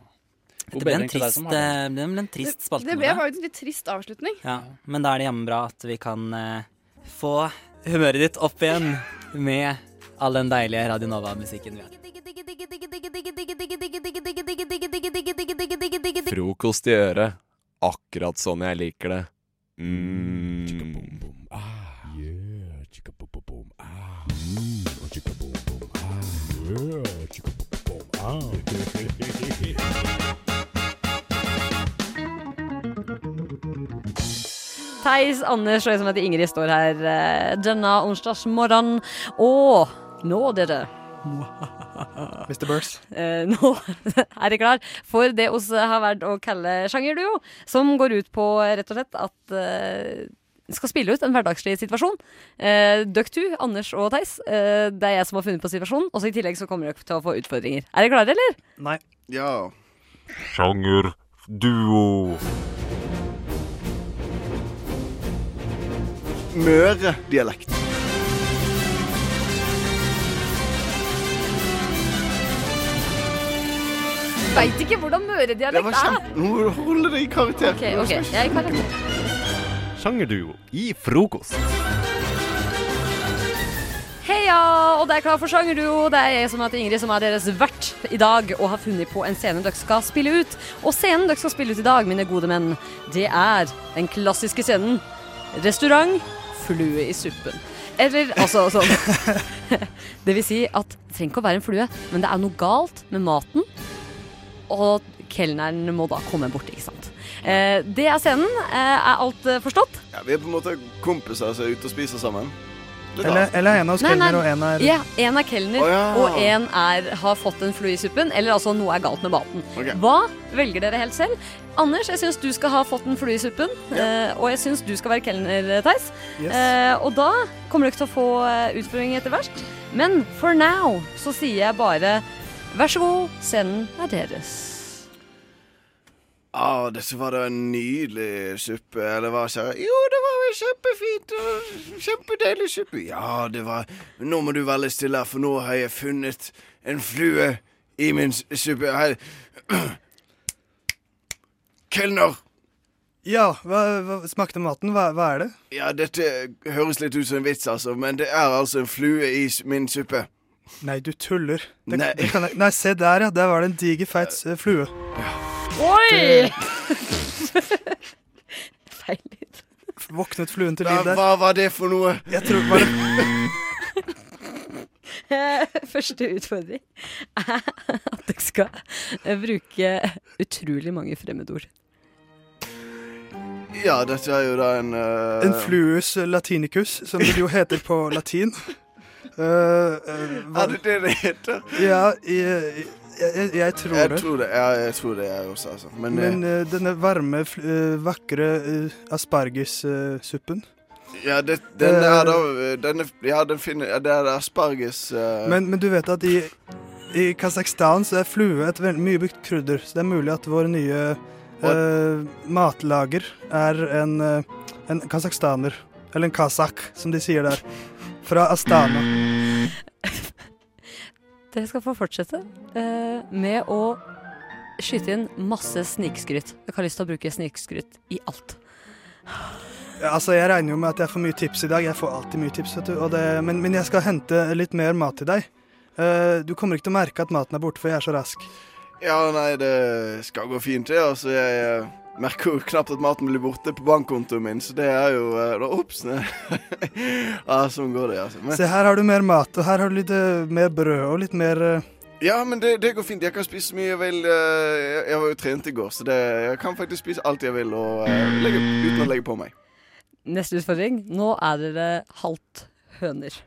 Det ble en bedring til deg trist, som har det. eh, det ble en trist spalte. Det ble Nora. faktisk en litt trist avslutning. Ja, men da er det jammen bra at vi kan eh, få humøret ditt opp igjen med all den deilige Radio Nova-musikken vi har. Frokost i øret. Akkurat sånn jeg liker det. Mm. Theis, Anders og jeg som heter Ingrid står her eh, denne onsdagsmorgenen. Og nå, dere, Mr. Burse. Eh, nå er jeg klar for det oss har vært å kalle sjangerduo, som går ut på rett og slett at eh, skal spille ut en hverdagslig situasjon. Eh, Duck to, Anders og Theis, eh, det er jeg som har funnet på situasjonen. Og så i tillegg så kommer dere til å få utfordringer. Er dere klare, eller? Nei. Ja. Sjangerduo. Møre-dialekt. Veit ikke hvordan Det møredialekt er. kjempe... var kjempe Hold deg i karakter. Ok, ok, jeg er i karakter. Sjangerduo i frokost. Heia! Og det er klar for sjangerduo. Det er jeg som heter Ingrid, som er deres vert i dag og har funnet på en scene dere skal spille ut. Og scenen dere skal spille ut i dag, mine gode menn, det er den klassiske scenen restaurant, flue i suppen. Eller altså sånn Det vil si at det trenger ikke å være en flue, men det er noe galt med maten. Og kelneren må da komme bort, ikke sant. Eh, det er scenen. Eh, er alt eh, forstått? Ja, vi er på en måte kompiser som er ute og spiser sammen. Eller, eller en av oss kelner, og en er Ja, en er kelner, oh, ja. og en er, har fått en flue i suppen. Eller altså noe er galt med maten. Okay. Hva velger dere helt selv? Anders, jeg syns du skal ha fått en flue i suppen. eh, og jeg syns du skal være kelner, Theis. Yes. Eh, og da kommer dere til å få utfordring etter hvert. Men for now så sier jeg bare vær så god, scenen er deres. Ah, dette var da en nydelig suppe, eller hva sa jeg? Jo, det var kjempefint og kjempedeilig suppe. Ja, det var Nå må du være litt stille, for nå har jeg funnet en flue i min suppe. Her. Kelner! Ja, hva, hva smakte maten? Hva, hva er det? Ja, dette høres litt ut som en vits, altså, men det er altså en flue i min suppe. Nei, du tuller. Det, Nei. Det kan jeg, nei, se der, ja. Der var det en diger, feit eh, flue. Oi! Feil lyd. Våknet fluen til liv der. hva var det for noe? Jeg tror var det Eh, Første utfordring er at dere skal bruke utrolig mange fremmedord. Ja, dette er jo da en uh... En fluus latinicus, som det jo heter på latin. Eh, eh, hva, Er det det det heter? ja, jeg, jeg, jeg tror Jeg tror det, ja, jeg tror det jeg også, altså. Men, Men eh, denne varme, eh, vakre uh, aspargessuppen ja, det, den er da denne, Ja, den finner ja, Det er asparges men, men du vet at i, i Kasakhstan så er flue et veldig mye brukt krydder. Så det er mulig at vår nye matlager er en, en kasakhstaner. Eller en kasakh, som de sier der. Fra Astana. Dere skal få fortsette eh, med å skyte inn masse snikskryt. Dere har lyst til å bruke snikskryt i alt. Ja, altså, Jeg regner jo med at jeg får mye tips i dag. Jeg får alltid mye tips, vet du. Og det, men, men jeg skal hente litt mer mat til deg. Eh, du kommer ikke til å merke at maten er borte, for jeg er så rask. Ja, nei, det skal gå fint, det. Altså, jeg eh, merker jo knapt at maten blir borte på bankkontoen min, så det er jo eh, da Ops. ja, sånn går det, altså. Men, Se, her har du mer mat, og her har du litt uh, mer brød og litt mer uh... ja, men det, det går fint. Jeg kan spise så mye jeg vil. jeg, jeg var jo trent i går, så det, jeg kan faktisk spise alt jeg vil og, uh, legge, uten å legge på meg. Neste utfordring. Nå er dere halvt høner.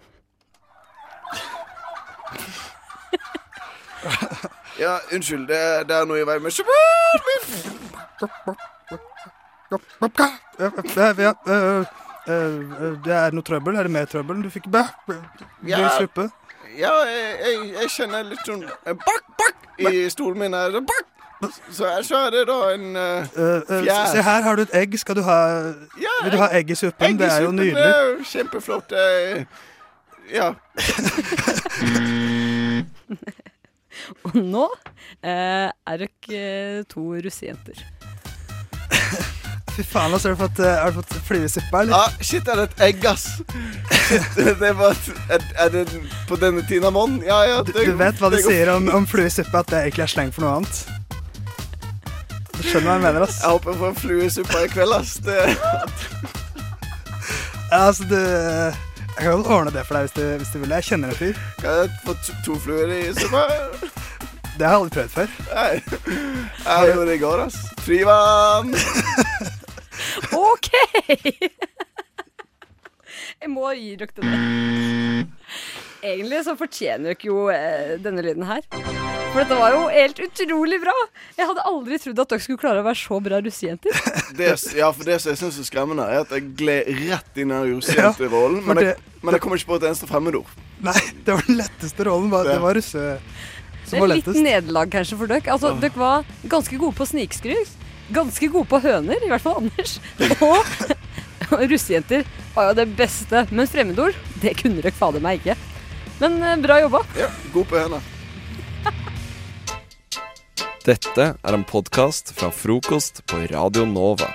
Ja, unnskyld, det, det er noe i veien med Ja, Det er noe trøbbel. Er det mer trøbbel? Du fikk bæ, Ja. Ja, jeg, jeg, jeg kjenner litt sånn eh, bakk, bakk i stolen min. her. Bakk! Så, her så er det da en uh, Fjær. se her har du et egg. Skal du ha Ja, Vil du ha egg i suppen? Det er jo nydelig. Det er jo kjempeflott. Ja. Og nå eh, er dere eh, to russejenter. Fy faen, altså, har du fått, øh, har du fått fluesuppe, eller? ah, shit, er det et egg, ass? Shit, det var et, er, er det på denne tiden av måneden? Ja, ja. Du, det- du vet hva de sier om, om fluesuppe, at det egentlig er sleng for noe annet? Du skjønner hva jeg mener, ass? Jeg håper jeg får en fluesuppe i kveld, ass. Det, Ja, altså, du Jeg kan godt ordne det for deg hvis du, hvis du vil. Jeg kjenner en fyr. kan jeg få to, to fluer i suppa? Det har jeg aldri prøvd før. Nei. Jeg gjorde det i går, ass. Frivann! OK! Jeg må gi dere det. Egentlig så fortjener jo ikke jo eh, denne lyden her. For dette var jo helt utrolig bra. Jeg hadde aldri trodd at dere skulle klare å være så bra russejenter. Ja, for det som jeg syns er skremmende, er at jeg gled rett inn i russejenterollen. Ja, Men, jeg- det- men jeg kommer ikke på et eneste fremmedord. Nei, det var den letteste rollen. Bare, Det var russe Det som er var litt lettest. nederlag kanskje for dere. Altså, Dere var ganske gode på snikskryt. Ganske gode på høner, i hvert fall Anders. Og, og russejenter var jo det beste. Men fremmedord, det kunne dere fader meg ikke. Men eh, bra jobba. Ja, god på henne. Dette er en podkast fra frokost på Radio Nova.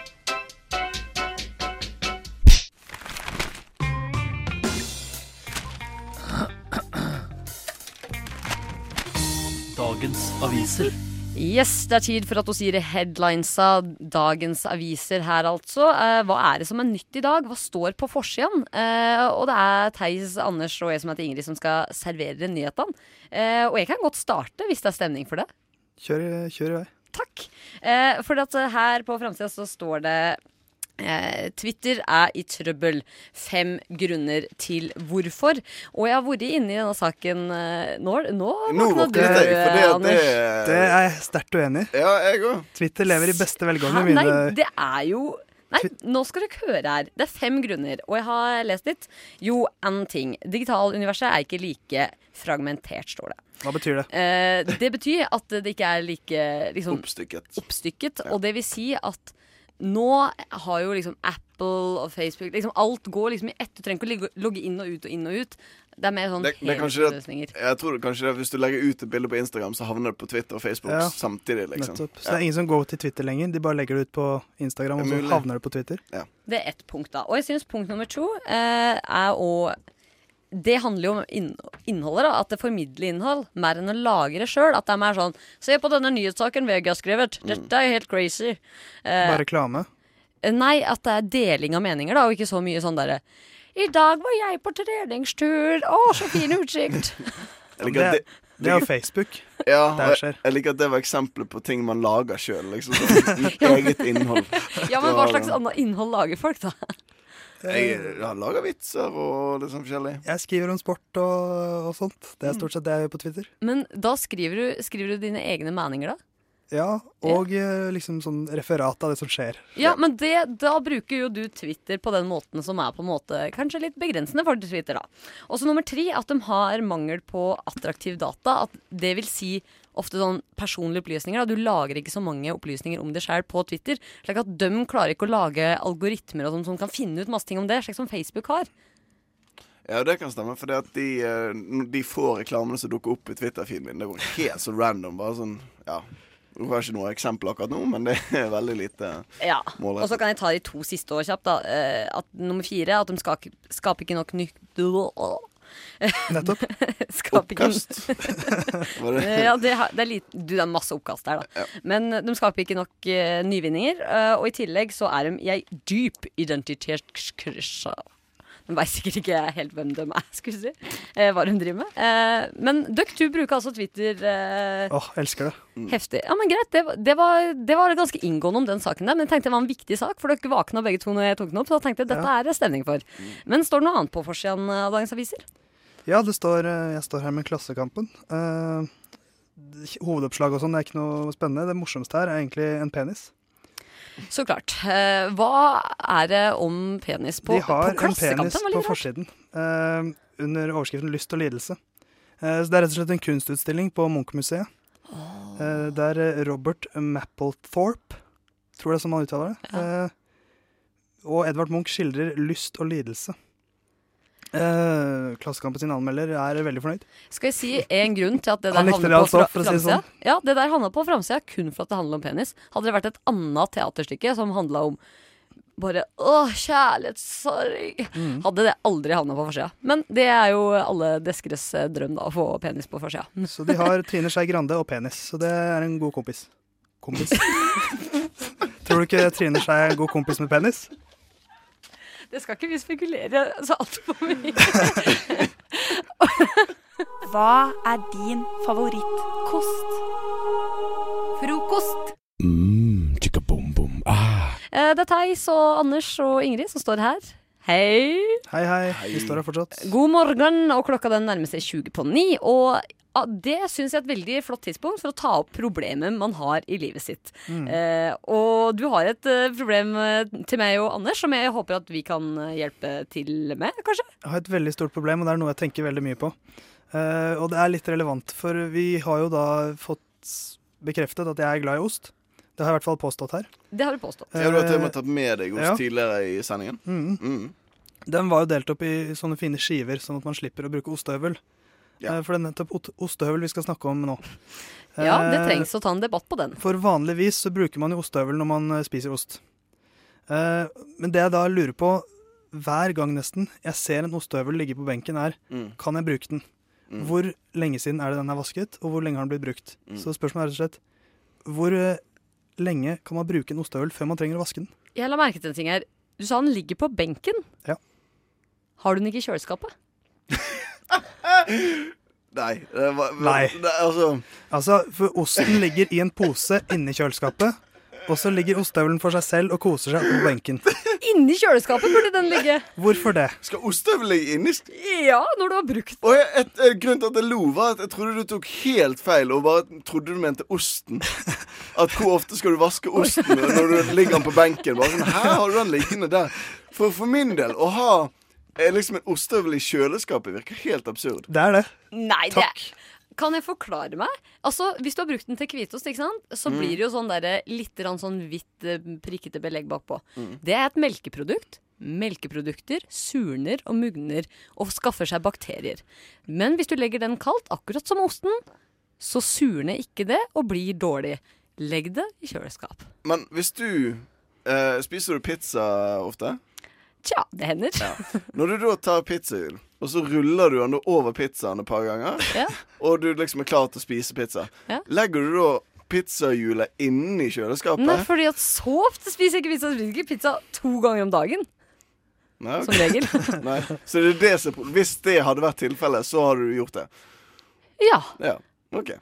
Dagens aviser. Yes, det er tid for at hun sier headlinesa. Dagens aviser her, altså. Eh, hva er det som er nytt i dag? Hva står på forsiden? Eh, og det er Theis, Anders og jeg som heter Ingrid som skal servere nyhetene. Eh, og jeg kan godt starte, hvis det er stemning for det. Kjør, i- kjør i vei. Takk. Eh, for at eh, her på framsida så står det Twitter er i trøbbel. Fem grunner til hvorfor. Og jeg har vært inne i denne saken eh, nå. Nå, våkna våknet jeg, for det, Anders. det Det er jeg sterkt uenig i. Ja, jeg òg. Twitter lever i beste velgående. Hæ? Nei, det er jo Nei, nå skal dere høre her. Det er fem grunner, og jeg har lest litt. Jo, én ting. Digitaluniverset er ikke like fragmentert, står det. Hva betyr det? Eh, det betyr at det ikke er like liksom, Oppstykket. oppstykket. Og det vil si at nå har jo liksom Apple og Facebook liksom Alt går liksom i ett. Du trenger ikke å logge inn og ut og inn og ut. Det er mer sånn er helhetsløsninger. jeg tror kanskje det, Hvis du legger ut et bilde på Instagram, så havner det på Twitter og Facebook Ja, samtidig. liksom Nettopp. Så det er ingen som går til Twitter lenger. De bare legger det ut på Instagram, og så havner det på Twitter. Det er ett punkt, da. Og jeg syns punkt nummer to eh, er å det handler jo om innholdet, da. At det formidler innhold, mer enn å lagre sjøl. At det er mer sånn Se på denne nyhetssaken VG har skrevet. Dette er helt crazy. Eh, Bare reklame. Nei, at det er deling av meninger, da, og ikke så mye sånn derre I dag var jeg på treningstur. Å, så fin utsikt. Det, det er jo Facebook. Ja, jeg, jeg liker at det var eksempler på ting man lager sjøl. Liksom, eget innhold. Ja, men hva slags annet innhold lager folk, da? Jeg, har lager vitser og litt sånn forskjellig. Jeg skriver om sport og, og sånt. Det er stort sett det jeg gjør på Twitter. Men da skriver du, skriver du dine egne meninger, da? Ja, og ja. liksom sånn referat av det som skjer. Ja, men det, da bruker jo du Twitter på den måten som er på en måte kanskje litt begrensende for Twitter, da. Og så nummer tre, at de har mangel på attraktiv data. At det vil si ofte sånn personlige opplysninger. Da. Du lager ikke så mange opplysninger om det sjøl på Twitter. slik at de klarer ikke å lage algoritmer og sånn som kan finne ut masse ting om det, slik som Facebook har. Ja, det kan stemme, for de, eh, de få reklamene som dukker opp i Twitter-feeden min, det går helt så random. Bare sånn, ja Jeg har ikke noe eksempel akkurat nå, men det er veldig lite Ja, Og så kan jeg ta de to siste år kjapt. da. Eh, At Nummer fire at de skaper ikke nok nytt Nettopp. Oppkast. Eh, ja, det, er litt, du, det er masse oppkast der, da. Men eh, de skaper ikke nok uh, nyvinninger. Uh, og i tillegg så er de i ei dyp identitetskrise. De veit sikkert ikke helt hvem de er, skulle si. eh, hva hun driver med. Eh, men dere to bruker altså Twitter eh, Åh, elsker det. heftig. Ja, men greit. Det, var- det, var, det var ganske inngående om den saken der. Men jeg tenkte det var en viktig sak, for dere våkna begge to når jeg tok den opp. Så da tenkte jeg dette er det stemning for. Men står det noe annet på forsiden av dagens aviser? Ja, det står, eh, jeg står her med Klassekampen. Eh, hovedoppslag og sånn er ikke noe spennende. Det morsomste her er egentlig en penis. Så klart. Eh, hva er det om penis på, Klassekampen? De har en penis på forsiden uh, under overskriften 'Lyst og lidelse'. Uh, så Det er rett og slett en kunstutstilling på Munch-museet. Uh, der Robert Mapplethorpe, tror jeg det er som han uttaler det, eh, og Edvard Munch skildrer lyst og lidelse. Eh, Klassekampen sin anmelder er veldig fornøyd. Skal jeg si en grunn til at det der handler havner på altså, fra- si sånn. Ja, det der havna på framsida kun for at det handler om penis. Hadde det vært et annet teaterstykke som handla om bare åh, kjærlighetssorg, Mm. hadde det aldri havna på forsida. Men det er jo alle deskres eh, drøm, da, å få penis på forsida. Så de har Trine Skei Grande og penis, så det er en god kompis. Kompis. tror du ikke Trine Skei er en god kompis med penis? Det skal ikke vi spekulere så altfor mye Hva er din favorittkost? Frokost. Mm, chicka boom. Ah. Eh, Det er Theis og Anders og Ingrid som står her. Hei. Hei, hei. Vi står her fortsatt. God morgen, og klokka den nærmer seg 20 på ni. Og det syns jeg er et veldig flott tidspunkt for å ta opp problemet man har i livet sitt. Mm. Eh, og du har et eh, problem eh, til meg og Anders som jeg håper at vi kan eh, hjelpe til med, kanskje? Jeg har et veldig stort problem, og det er noe jeg tenker veldig mye på. Eh, og det er litt relevant, for vi har jo da fått bekreftet at jeg er glad i ost. Det har jeg i hvert fall påstått her. Det har du påstått. Ja, du har til og med tatt med deg ost Ja. tidligere i sendingen. Mm. Mm. Den var jo delt opp i sånne fine skiver, sånn at man slipper å bruke ostehøvel. Eh, For det er nettopp ostehøvel vi skal snakke om nå. Ja, det Eh, trengs å ta en debatt på den. For vanligvis så bruker man jo ostehøvel når man eh, spiser ost. Men det jeg da lurer på hver gang nesten jeg ser en ostehøvel ligge på benken, er Mm. kan jeg bruke den? Mm. Hvor lenge siden er det den er vasket, og hvor lenge har den blitt brukt? Mm. Så spørsmålet er rett og slett hvor lenge kan man bruke en ostehøvel før man trenger å vaske den? Jeg la merke til en ting her. Du sa den ligger på benken. Ja. Har du den ikke i kjøleskapet? Nei. Det var, Nei. Det, altså Altså, for osten ligger i en pose inni kjøleskapet, og så ligger ostehøvelen for seg selv og koser seg på benken. Inni kjøleskapet burde den ligge. Hvorfor det? Skal ostehøvel ligge inni Ja, når du har brukt jeg, et, et, Grunnen til at jeg lo, var at jeg trodde du tok helt feil og bare trodde du mente osten. At hvor ofte skal du vaske osten når du ligger den på benken? Bare sånn, Her har du den liggende der. For, for min del, å ha eh, liksom en ostehøvel i kjøleskapet virker helt absurd. Det er det. Nei, det Kan jeg forklare meg? Altså, Hvis du har brukt den til hvitost, ikke sant? så Mm. blir det jo sånn der, litt sånn hvitt eh, prikkete belegg bakpå. Mm. Det er et melkeprodukt. Melkeprodukter surner og mugner og skaffer seg bakterier. Men hvis du legger den kaldt, akkurat som osten, så surner ikke det og blir dårlig. Legg det i kjøleskap. Men hvis du eh, Spiser du pizza ofte? Tja, det hender. Når du da tar pizzahjul, og så ruller du den over pizzaen et par ganger, og du liksom er klar til å spise pizza, Ja. legger du da pizzahjulet inni kjøleskapet? Nei, fordi at så ofte spiser jeg ikke pizza. Jeg spiser ikke pizza to ganger om dagen. Nei, okay. Som regel. Nei. Så det er det som, hvis det hadde vært tilfellet, så hadde du gjort det? Ja. Ja, ok.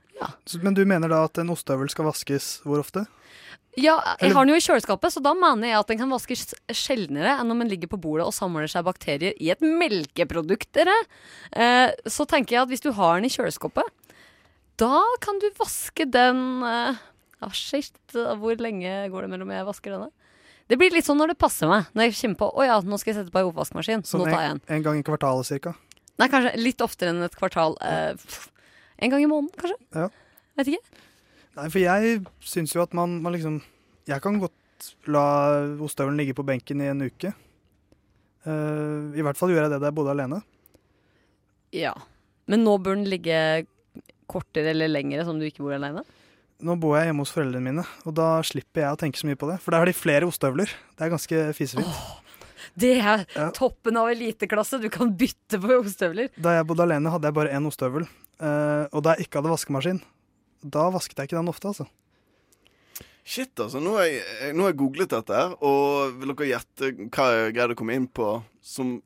Så- Men du mener da at en ostehøvel skal vaskes hvor ofte? Ja, jeg har den jo i kjøleskapet, så da mener jeg at den kan vaskes sjeldnere enn om den ligger på bordet og samler seg bakterier i et melkeprodukt, dere. Eh, så tenker jeg at hvis du har den i kjøleskapet, da kan du vaske den eh, ah, shit, hvor lenge går det mellom jeg vasker denne? Det blir litt sånn når det passer meg. Når jeg kommer på å ja, nå skal jeg sette på en oppvaskmaskin. Så Sånn nå tar jeg en, en. en gang i kvartalet cirka? Nei, kanskje litt oftere enn et kvartal. Eh, en gang i måneden, kanskje. Ja. Vet ikke. Nei, for jeg syns jo at man, man liksom Jeg kan godt la ostehøvelen ligge på benken i en uke. Uh, I hvert fall gjorde jeg det da jeg bodde alene. Ja. Men nå bør den ligge kortere eller lengre, som du ikke bor alene? Nå bor jeg hjemme hos foreldrene mine, og da slipper jeg å tenke så mye på det. For der har de flere ostehøvler. Det er ganske fisefint. Det er toppen av eliteklasse. Du kan bytte på ostehøvler. Da jeg bodde alene, hadde jeg bare én ostehøvel. Uh, og da jeg ikke hadde vaskemaskin, da vasket jeg ikke den ofte, altså. Shit, altså. Nå har jeg, nå har jeg googlet dette her, og vil dere gjette hva jeg greide å komme inn på som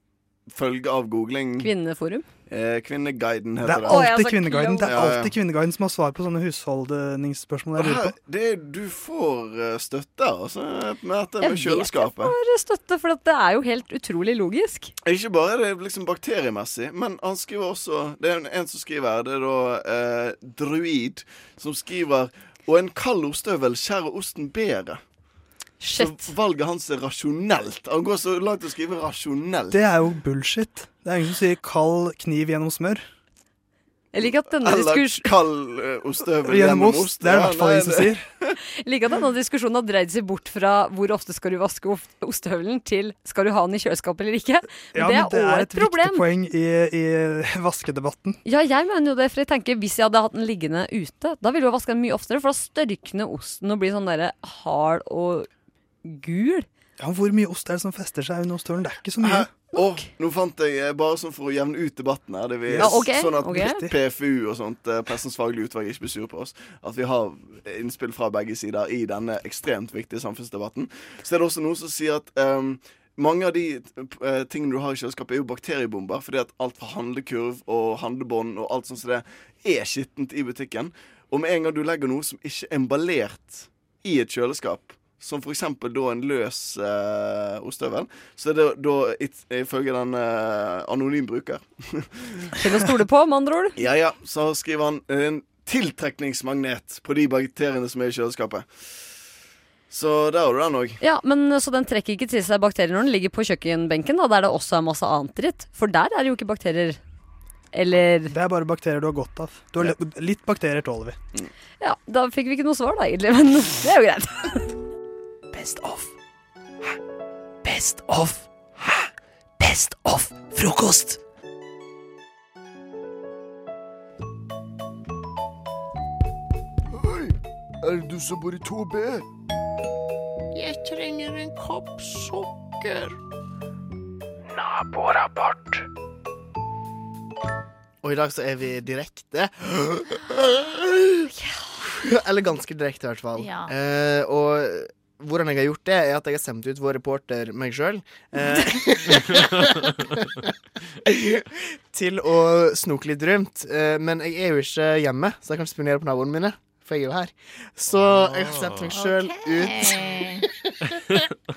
følge av googling? Kvinneforum. Eh, Kvinneguiden Det heter er det. alltid Kvinneguiden Det er alltid Kvinneguiden som har svar på sånne husholdningsspørsmål jeg lurer på. det, er- du får eh, støtte altså, med dette Jeg med vet kjøleskapet. jeg får støtte, for det er jo helt utrolig logisk. Ikke bare det er det liksom bakteriemessig, men han skriver også Det er en, en som skriver her, det er da eh, Druid, som skriver Og en kald ostehøvel skjærer osten bedre. Så valget hans er rasjonelt. Han går så langt i å skrive rasjonelt. Det er jo bullshit. Det er ingen som sier 'kald kniv gjennom smør'. Jeg liker at denne, Eller diskurs... kald eh, ostehøvel Gjennom ost, ost. det er det i hvert fall ingen som sier. jeg liker at denne diskusjonen har dreid seg bort fra hvor ofte skal du vaske ostehøvelen, til skal du ha den i kjøleskapet eller ikke. Ja, det et problem det er et viktig poeng i, i vaskedebatten. Ja, jeg mener jo det, for jeg tenker hvis jeg hadde hatt den liggende ute, da ville jeg vaska den mye oftere, for da størkner osten og blir sånn derre hard og gul. Ja, Hvor mye ost er det som fester seg under ostehøvelen? Det er ikke så mye. Åh, nå fant jeg, eh, bare sånn for å jevne ut debatten her det vi, Ja, okay, Sånn at okay. PFU og sånt, eh, Pressens faglige utvalg, ikke blir sur på oss. At vi har innspill fra begge sider i denne ekstremt viktige samfunnsdebatten. Så er det også noen som sier at um, mange av de uh, tingene du har i kjøleskapet, er jo bakteriebomber. Fordi at alt fra handlekurv og handlebånd og alt sånt som det er skittent i butikken. Og med en gang du legger noe som ikke er emballert i et kjøleskap, som eksempel da en løs uh, ostehøvel, så er det da it- ifølge den uh, anonym bruker Til å stole på, med andre ord. Ja ja, så skriver han en tiltrekningsmagnet på de bakteriene som er i kjøleskapet. Så der har du den òg. Ja, men Så den trekker ikke til seg bakterier når den ligger på kjøkkenbenken, da, der det også er masse annet dritt? For der er det jo ikke bakterier. Eller Det er bare bakterier du har godt av. Du har litt bakterier tåler vi. Ja, da fikk vi ikke noe svar, da, egentlig. Men det er jo greit. Best of. Hæ? Best of. Hæ? Best of frokost. Hei, er det du som bor i 2B? Jeg trenger en kopp sukker. Naborapport. Og i dag så er vi direkte. Eller ganske direkte, i hvert fall. Ja. Eh, og hvordan jeg har gjort det, er at jeg har sendt ut vår reporter, meg sjøl, eh, til å snoke litt rundt. Eh, men jeg er jo ikke hjemme, så jeg kan spionere på naboene mine. For jeg er jo her. Så jeg har sendt meg sjøl ut.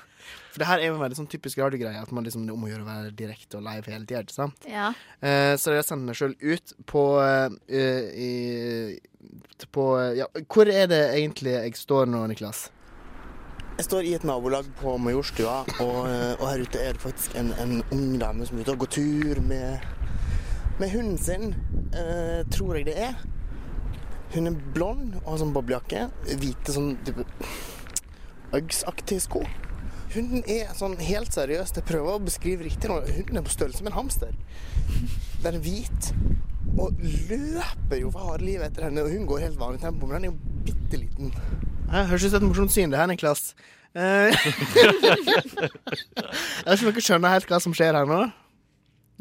For det her er jo en veldig sånn typisk radiogreie, at man liksom, det er om å gjøre å være direkte og live hele tida. Ikke sant? Ja. Eh, så jeg har sendt meg sjøl ut på, eh, i, på Ja, hvor er det egentlig jeg står nå, Niklas? Jeg står i et nabolag på Majorstua, og, eh, og her ute er det faktisk en, en ung dame som er ute og går tur med, med hunden sin, eh, tror jeg det er. Hun er blond og har sånn boblejakke. Hvite sånn type Uggs-aktige sko. Hunden er sånn helt seriøst, jeg prøver å beskrive riktig nå, hunden er på størrelse med en hamster. Den er hvit og løper jo for harde livet etter henne, og hun går helt vanlig tempo, men den er jo bitte liten. Jeg høres ut som et morsomt syn, det her, Niklas. Eh, jeg vet ikke om dere skjønner helt hva som skjer her nå.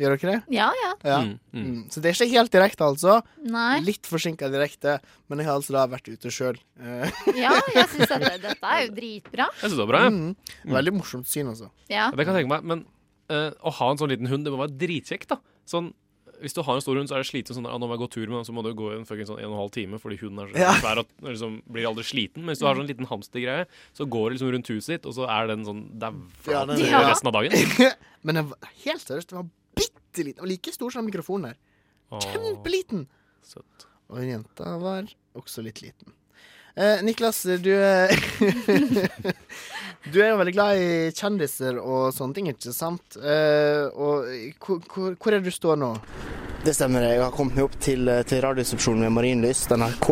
Gjør dere det? Ja, ja. Ja. Mm, mm. Mm. Så det er ikke helt direkte, altså. Nei. Litt forsinka direkte, men jeg har altså da vært ute sjøl. Ja, jeg syns dette, dette er jo dritbra. Jeg synes det var bra, jeg. Mm. Veldig morsomt syn, altså. Ja. Det kan jeg tenke meg. Men uh, å ha en sånn liten hund, det må være dritkjekt, da. Sånn, hvis du har en stor hund, så er det slitsomt sånn, at nå må jeg gå tur med den, så må du gå en fucking sånn en og en halv time fordi hunden er så Ja. svær at den liksom blir aldri sliten. Men hvis du har sånn liten hamstergreie, så går det liksom rundt huset ditt, og så er den sånn daua Ja, den- Ja. resten av dagen. men den var, helt seriøst, den var bitte liten. Og like stor som mikrofonen her. Kjempeliten. Søtt. Og hun jenta var også litt liten. Eh, Niklas, du er Du er jo veldig glad i kjendiser og sånne ting, ikke sant? Uh, og hvor, hvor, er det du står nå? Det stemmer. Jeg har kommet meg opp til, til Radioresepsjonen med Marienlyst, NRK.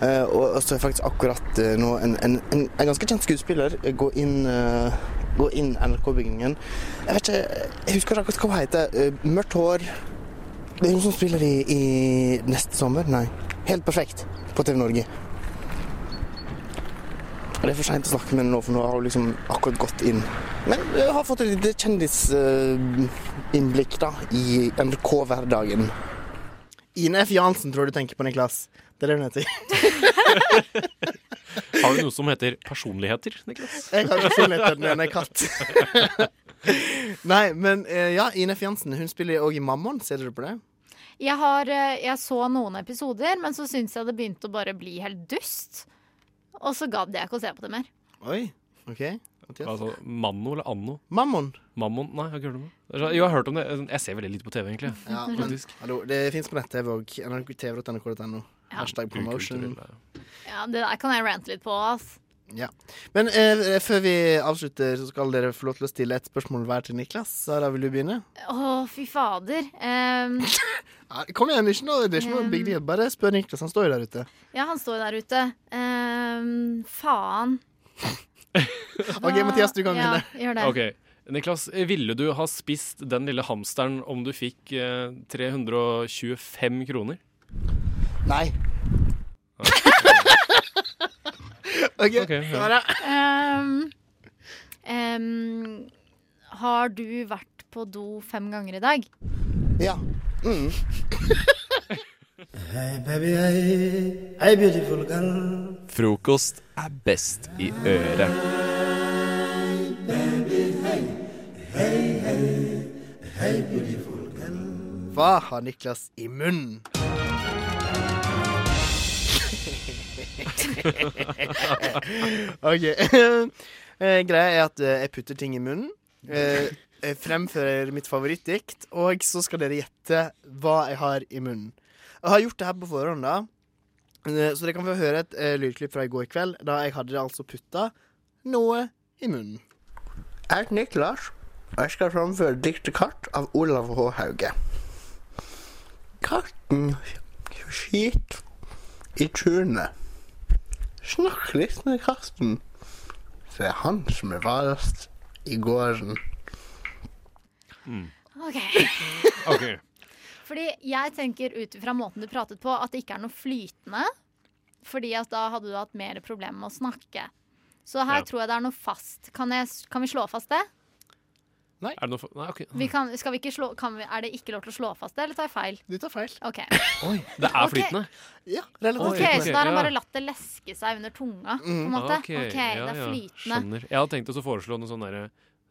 eh, og så er faktisk akkurat eh, nå en, en, en, en ganske kjent skuespiller eh, gå inn, eh, inn NRK-bygningen. Jeg vet ikke, jeg husker ikke hva hun heter. Eh, mørkt hår. Det er hun som spiller i, i neste sommer? Nei. Helt perfekt på TV Norge. Det er for seint å snakke med henne nå, for nå har hun liksom akkurat gått inn. Men jeg har fått et lite kjendisinnblikk da, i NRK-hverdagen. Ine F. Jansen tror du tenker på, Niklas. Det er det hun heter. Har du noe som heter personligheter, Niklas? Jeg har personligheter den ene er katt. Nei, men eh, ja, Ine F. Jansen hun spiller òg i Mammon. Ser dere på det? Jeg, har, eh, jeg så noen episoder, men så syns jeg det begynte å bare bli helt dust. Og så gadd jeg ikke å se på det mer. Oi, OK. Altså, Manno eller Anno? Mammon. Mammon? Nei, jeg har ikke hørt om det. Jo, jeg har hørt om det. Jeg ser veldig lite på TV, egentlig. Ja, men, hallo, det fins på nett-TV òg. nrk.tv.nrk.no. Hashtag promotion. Ja, Det der kan jeg rante litt på. ass. Ja. Men eh, før vi avslutter, så skal dere få lov til å stille et spørsmål hver til Niklas. Sara, vil du begynne? Å, fy fader. Um, kom igjen, ikke noe, det er ikke noe big deal. Bare spør Niklas. Han står jo der ute. ja, han står der ute. Um, faen. OK, Mathias, du kan Ja, begynne. gjør det. Okay. Niklas, ville du ha spist den lille hamsteren om du fikk eh, 325 kroner? Nei. OK, okay ja. Sara. um, em, har du vært på do fem ganger i dag? Ja. Mm. Hey baby, hey, hey beautiful girl. Frokost er best i øret. Hva har Niklas i munnen? OK. Eh, Greia er at eh, jeg putter ting i munnen. Eh, Jeg fremfører mitt favorittdikt, og så skal dere gjette hva jeg har i munnen. Jeg har gjort det her på forhånd, da. Så dere kan få høre et lydklipp fra i går kveld, da jeg hadde altså putta noe i munnen. Jeg heter Niklas, og jeg skal framføre diktet 'Katt' av Olav H. Hauge. Katten skit i tunet. Snakk litt med katten. Det er han som er varest i gården. OK. OK. Fordi jeg tenker ut fra måten du pratet på, at det ikke er noe flytende. Fordi at da hadde du hatt mer problemer med å snakke. Så her Ja. tror jeg det er noe fast. Kan, jeg, kan vi slå fast det? Er det noe for... Nei, OK. Vi kan, skal vi ikke slå, kan vi, er det ikke lov til å slå fast det, eller tar jeg feil? Du tar feil. Ok, Oi, det er flytende? Ja, relativt Ok, flytende. Så da har han bare latt det leske seg under tunga, på en Mm. måte? Ok, ja, det er ja, flytende. Skjønner. Jeg hadde tenkt å foreslå noe sånn derre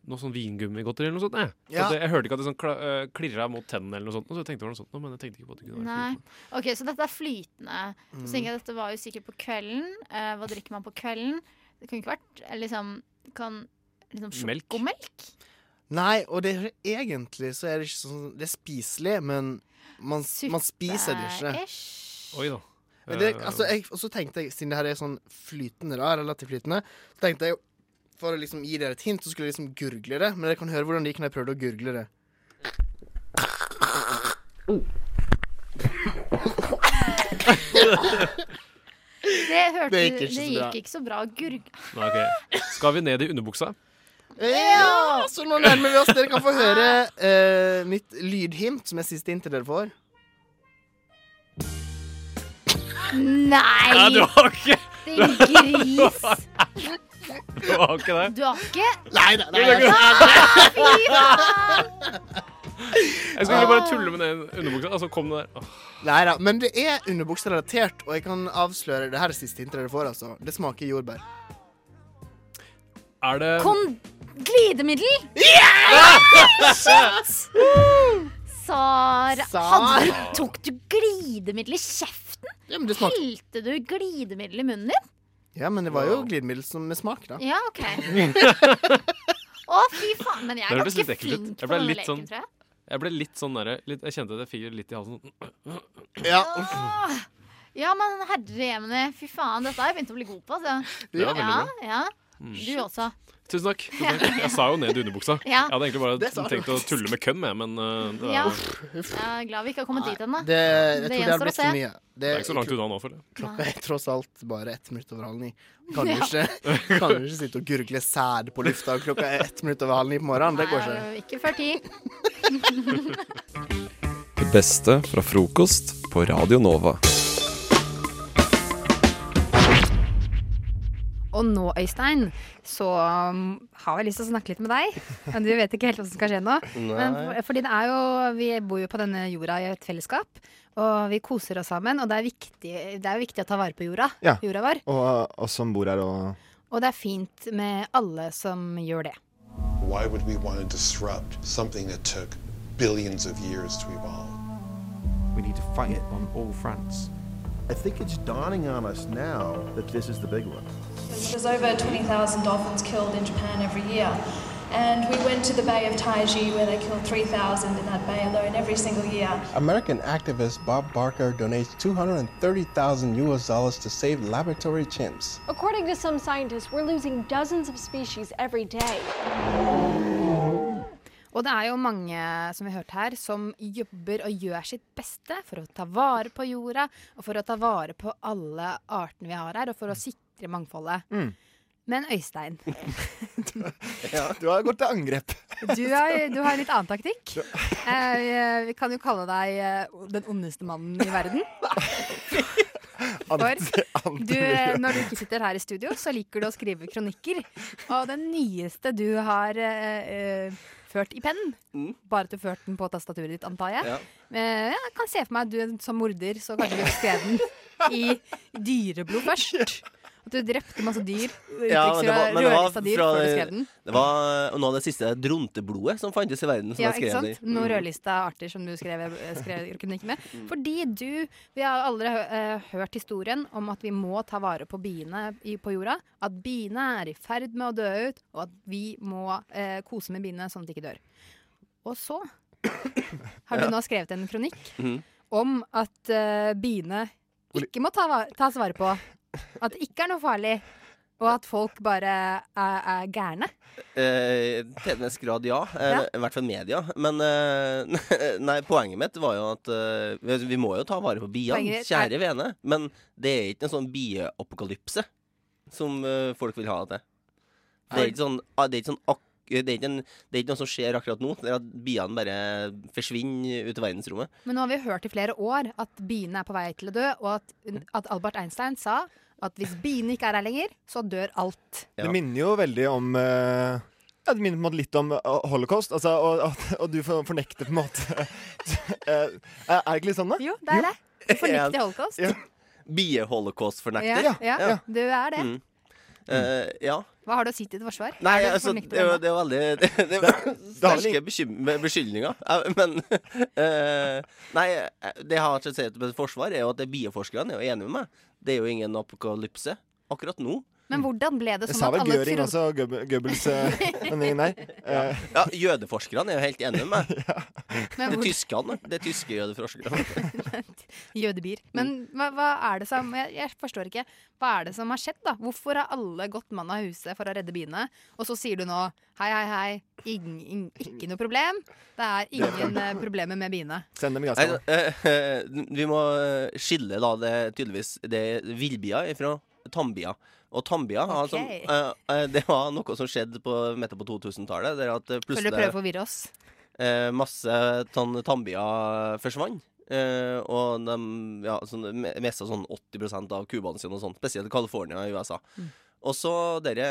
noe sånn vingummigodteri eller noe sånt. Jeg. Ja. det, jeg hørte ikke at det sånn kla, øh, klirra mot tennene eller noe sånt. Så jeg tenkte det var noe sånt, men jeg tenkte ikke på at det kunne være Nei. flytende. Ok, Så dette er flytende. Så Mm. tenker jeg Dette var jo sikkert på kvelden. Eh, hva drikker man på kvelden? Det kunne ikke vært eh, liksom kan, liksom Melk. Sjokomelk? Nei, og det egentlig så er det ikke sånn Det er spiselig, men man, man spiser det ikke. Oi da. Det, Eh, altså, jeg, og så tenkte jeg, siden det her er sånn flytende, da, relativt flytende, så tenkte jeg for å liksom gi dere et hint, så skulle jeg liksom gurgle det. Men dere kan høre hvordan det gikk når jeg prøvde å gurgle det. Det, hørte, Det det gikk gikk, ikke så bra. ikke så bra. Gurg... Nei, ok. Skal vi ned i underbuksa? Ja, så nå nærmer vi oss. Dere kan få høre eh, mitt lydhint, som er siste inntil dere får. Nei! Ja, du har ikke Din gris! Du har ikke det? Du har ikke Nei nei, nei. Fy faen! Jeg skulle bare tulle med den underbuksa, og så kom det der. Oh. Nei da, men det er underbukserelatert, og jeg kan avsløre det her er siste hintet dere får. altså. Det smaker jordbær. Er det Kon... Glidemiddel! Shit! Sara Sara. Hadde du, Tok du glidemiddel i kjeften? Ja, men det smakte Helte du glidemiddel i munnen din? Ja, men det var jo glidemiddel som med smak, da. Ja, OK. Å, fy faen. Men jeg Det er hørtes ganske litt ekkelt ut. flink Jeg på ble denne litt leken, sånn tror jeg. Jeg ble litt sånn derre litt- Jeg kjente det fikk litt i halsen. Ja, Åh. Ja, men herre jemene, fy faen. Dette har jeg begynt å bli god på. Altså. Det var veldig ja, ja. Mm. Du også. Tusen takk. Tusen takk. Jeg sa jo ned i underbuksa. Ja. Jeg hadde egentlig bare Det tenkt å tulle med køm, jeg, men uh, det, Ja. var, Jeg er glad vi ikke har kommet dit ennå. Det, jeg tror det har å blitt for mye. det er ikke så langt unna nå, føler jeg. Klokka er tross alt bare ett minutt over halv ni. Kan du Ja. ikke, kan du ikke sitte og gurgle sæd på lufta klokka er ett minutt over halv ni på morgenen? Det går ikke. Nei, ikke før ti. Det beste fra frokost på Radio Nova. Og nå, Øystein, så um, har jeg lyst til å snakke litt med deg. Men du vet ikke helt hva som skal skje nå. Men, for- fordi det er jo, vi bor jo på denne jorda i et fellesskap. Og vi koser oss sammen. Og det er, viktig, det er jo viktig å ta vare på jorda. Ja. Jorda vår. Og oss som bor her og Og det er fint med alle som gjør det. Why would we want to disrupt something that took billions of years to evolve? We need to fight it on all fronts. I think it's dawning on us now that this is the big one. There's over 20,000 dolphins killed in Japan every year. And we went to the Bay of Taiji where they kill 3,000 in that bay alone every single year. American activist Bob Barker donates 230,000 US dollars to save laboratory chimps. According to some scientists, we're losing dozens of species every day. Og det er jo mange som vi har hørt her, som jobber og gjør sitt beste for å ta vare på jorda, og for å ta vare på alle artene vi har her, og for å sikre mangfoldet. Mm. Men Øystein, Ja, du har gått til angrep. du har, du har en litt annen taktikk. Eh, vi kan jo kalle deg eh, den ondeste mannen i verden. For du, eh, når du ikke sitter her i studio, så liker du å skrive kronikker. Og den nyeste du har eh, eh, ført i pennen, bare at du førte den på tastaturet ditt, antar jeg. Ja. Eh, jeg kan se for meg at du som morder, så kanskje du skrev den i dyreblod først. At du drepte masse dyr. Ja, men det var, men det var dyr fra den. Det var noe av det siste dronteblodet som fantes i verden. Som Ja, ikke sant? i. Noen Mm. rødlista arter som du skrev, skrev kronikk med. Fordi du Vi har aldri eh, hørt historien om at vi må ta vare på biene i, på jorda. At biene er i ferd med å dø ut, og at vi må eh, kose med biene sånn at de ikke dør. Og så har du nå skrevet en kronikk Mhm. om at uh, biene ikke må ta, va- tas vare på. At det ikke er noe farlig. Og at folk bare er, er gærne. Eh, til en viss grad, ja. Eh, Ja. I hvert fall media. Men eh, nei, poenget mitt var jo at eh, vi- må jo ta vare på biene. Kjære er- vene. Men det er ikke en sånn bieapokalypse som eh, folk vil ha det. Det er ikke sånn, ah, det er ikke sånn ak det er, ikke en, det er ikke noe som skjer akkurat nå. Det er at biene bare forsvinner ut i verdensrommet. Men nå har vi hørt i flere år at biene er på vei til å dø, og at, at Albert Einstein sa at hvis biene ikke er her lenger, så dør alt. Det minner jo veldig om uh, ja, Det minner på en måte litt om eh, holocaust. Altså, og, og, og du for- fornekter på en måte Eh, Er det ikke litt sånn, da? Jo, det er det. Du fornekter holocaust. Ja. Bie-holocaust-fornekter. Ja, ja, du er det. Mm. Uh, ja. Hva har du å si til ditt forsvar? Nei, altså, det jo det er veldig Det, det, er sterke beskyldninger. Eh, Men uh, Nei, det jeg har til å si til mitt forsvar, er jo at bieforskerne er jo enige med meg. Det er jo ingen apokalypse akkurat nå. Men hvordan ble det Det sånn sa at vel alle Göring trodde også, Goebbels- Goebbels eh, den gjengen der. Eh, Ja, jødeforskerne er jo helt enige med meg. Det er hvor- tyskerne. Det er tyske jødeforskerne. Jødebier. Men hva, hva er det som jeg, jeg forstår ikke. Hva er det som har skjedd, da? Hvorfor har alle gått mann av huset for å redde biene? Og så sier du nå hei, hei, hei, ingen, ingen, ikke noe problem. Det er ingen eh, problemer med biene. Send dem gasskamera. eh, vi må skille da det tydeligvis Det er villbier fra tambier. Og Tambia. Okay. Altså, eh, eh, Det var noe som skjedde på midt på 2000-tallet. Der at plutselig Føler du prøver å forvirre oss? Uh, masse sånn Tambia forsvant. Uh, og de ja, sånn, mista sånn 80% av kubene sine, og sånt, spesielt California i USA. Og så dere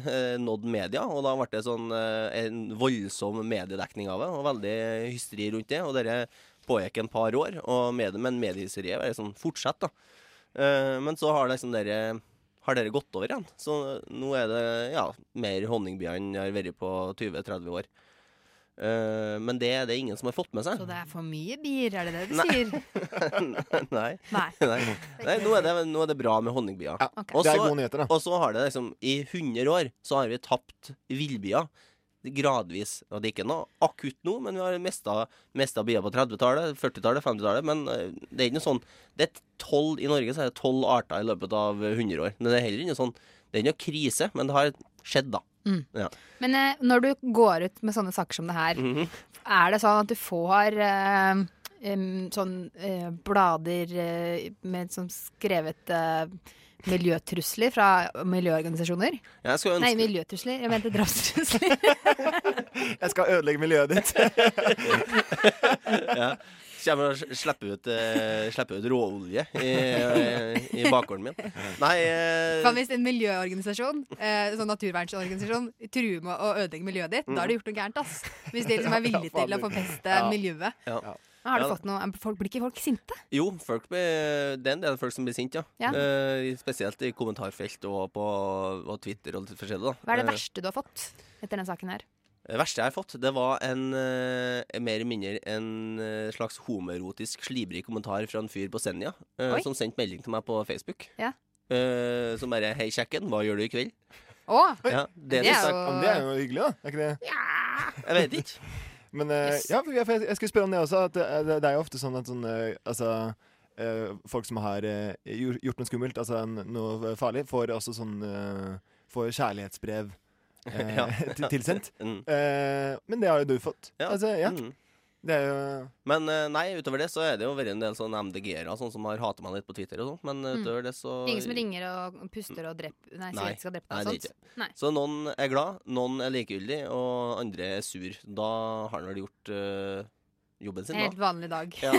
eh, nådde media, og da ble det sånn eh, en voldsom mediedekning av det. Og veldig hysteri rundt det. Og dere pågikk en par år, og med, men mediehysteriet bare sånn fortsett, da. Eh, men så har liksom dere har dere gått over igjen. Så nå er det ja, mer honningbier enn jeg har vært på 20-30 år. Uh, men det er det ingen som har fått med seg. Så det er for mye bier, er det det du Nei. sier? Nei. Nei. Nei. Nei nå, er det, nå er det bra med honningbier. Ok. Og Det er gode nyheter, da. Og så har det liksom I 100 år så har vi tapt villbier. Gradvis. Og det er ikke noe akutt nå, men vi har mista, mista bier på 30-tallet, 40-tallet, 50-tallet. Men eh, det er ikke noe sånn Det er 12 I Norge så er det 12 arter i løpet av 100 år. Men det er heller ikke sånn Det er ikke noe krise, men det har skjedd, da. Mm. Ja. Men eh, når du går ut med sånne saker som det her, Mhm. er det sånn at du får eh, um, sånn eh, blader eh, med sånn skrevet eh, miljøtrusler fra miljøorganisasjoner? Ønske Nei, miljøtrusler. Jeg mente drapstrusler. Jeg skal ødelegge miljøet ditt. ja. Kommer og slipper ut, uh, slipper ut råolje i, i bakgården min. Nei uh... Kan hvis en miljøorganisasjon, uh, sånn naturvernsorganisasjon, truer med å ødelegge miljøet ditt, da har du gjort noe gærent, ass. Hvis de liksom er villige til å forpeste Ja. miljøet. Ja. Har du Ja. fått noe, folk, Blir ikke folk sinte? Jo, folk blir, det er en del folk som blir sinte, ja. Ja. Eh, spesielt i kommentarfelt og på og Twitter og litt forskjellig. da. Hva er det Eh, verste du har fått etter denne saken her? Det verste jeg har fått, det var en eh, mer eller mindre en eh, slags homoerotisk slibrig kommentar fra en fyr på Senja, eh, som sendte melding til meg på Facebook. Ja. Eh, som bare 'Hei, kjekken, hva gjør du i kveld?' Å! Ja, det, Det er er jo- det er jo hyggelig, da. Er ikke det? Jeg vet ikke. Men yes. ja, jeg, jeg, skulle spørre om det også. At det, det, det er jo ofte sånn at sånn eh, Altså eh, Folk som har eh, gjort, noe skummelt, altså noe farlig, får også sånn eh, Får kjærlighetsbrev eh, tilsendt. Mm. Eh, men det har jo du fått. Ja. Altså, ja. Mm. Det er jo Men eh, nei, utover det så er det jo vært en del sånn MDG-ere sånn som har hatet meg litt på Twitter og sånn. Men utover Mm. det så Ingen som ringer og puster og dreper Nei, Nei, skal drepe deg og det er sånt? ikke. Nei. Så noen er glad, noen er likegyldig, og andre er sur. Da har han vel gjort eh, jobben sin, helt da. vanlig dag. Ja.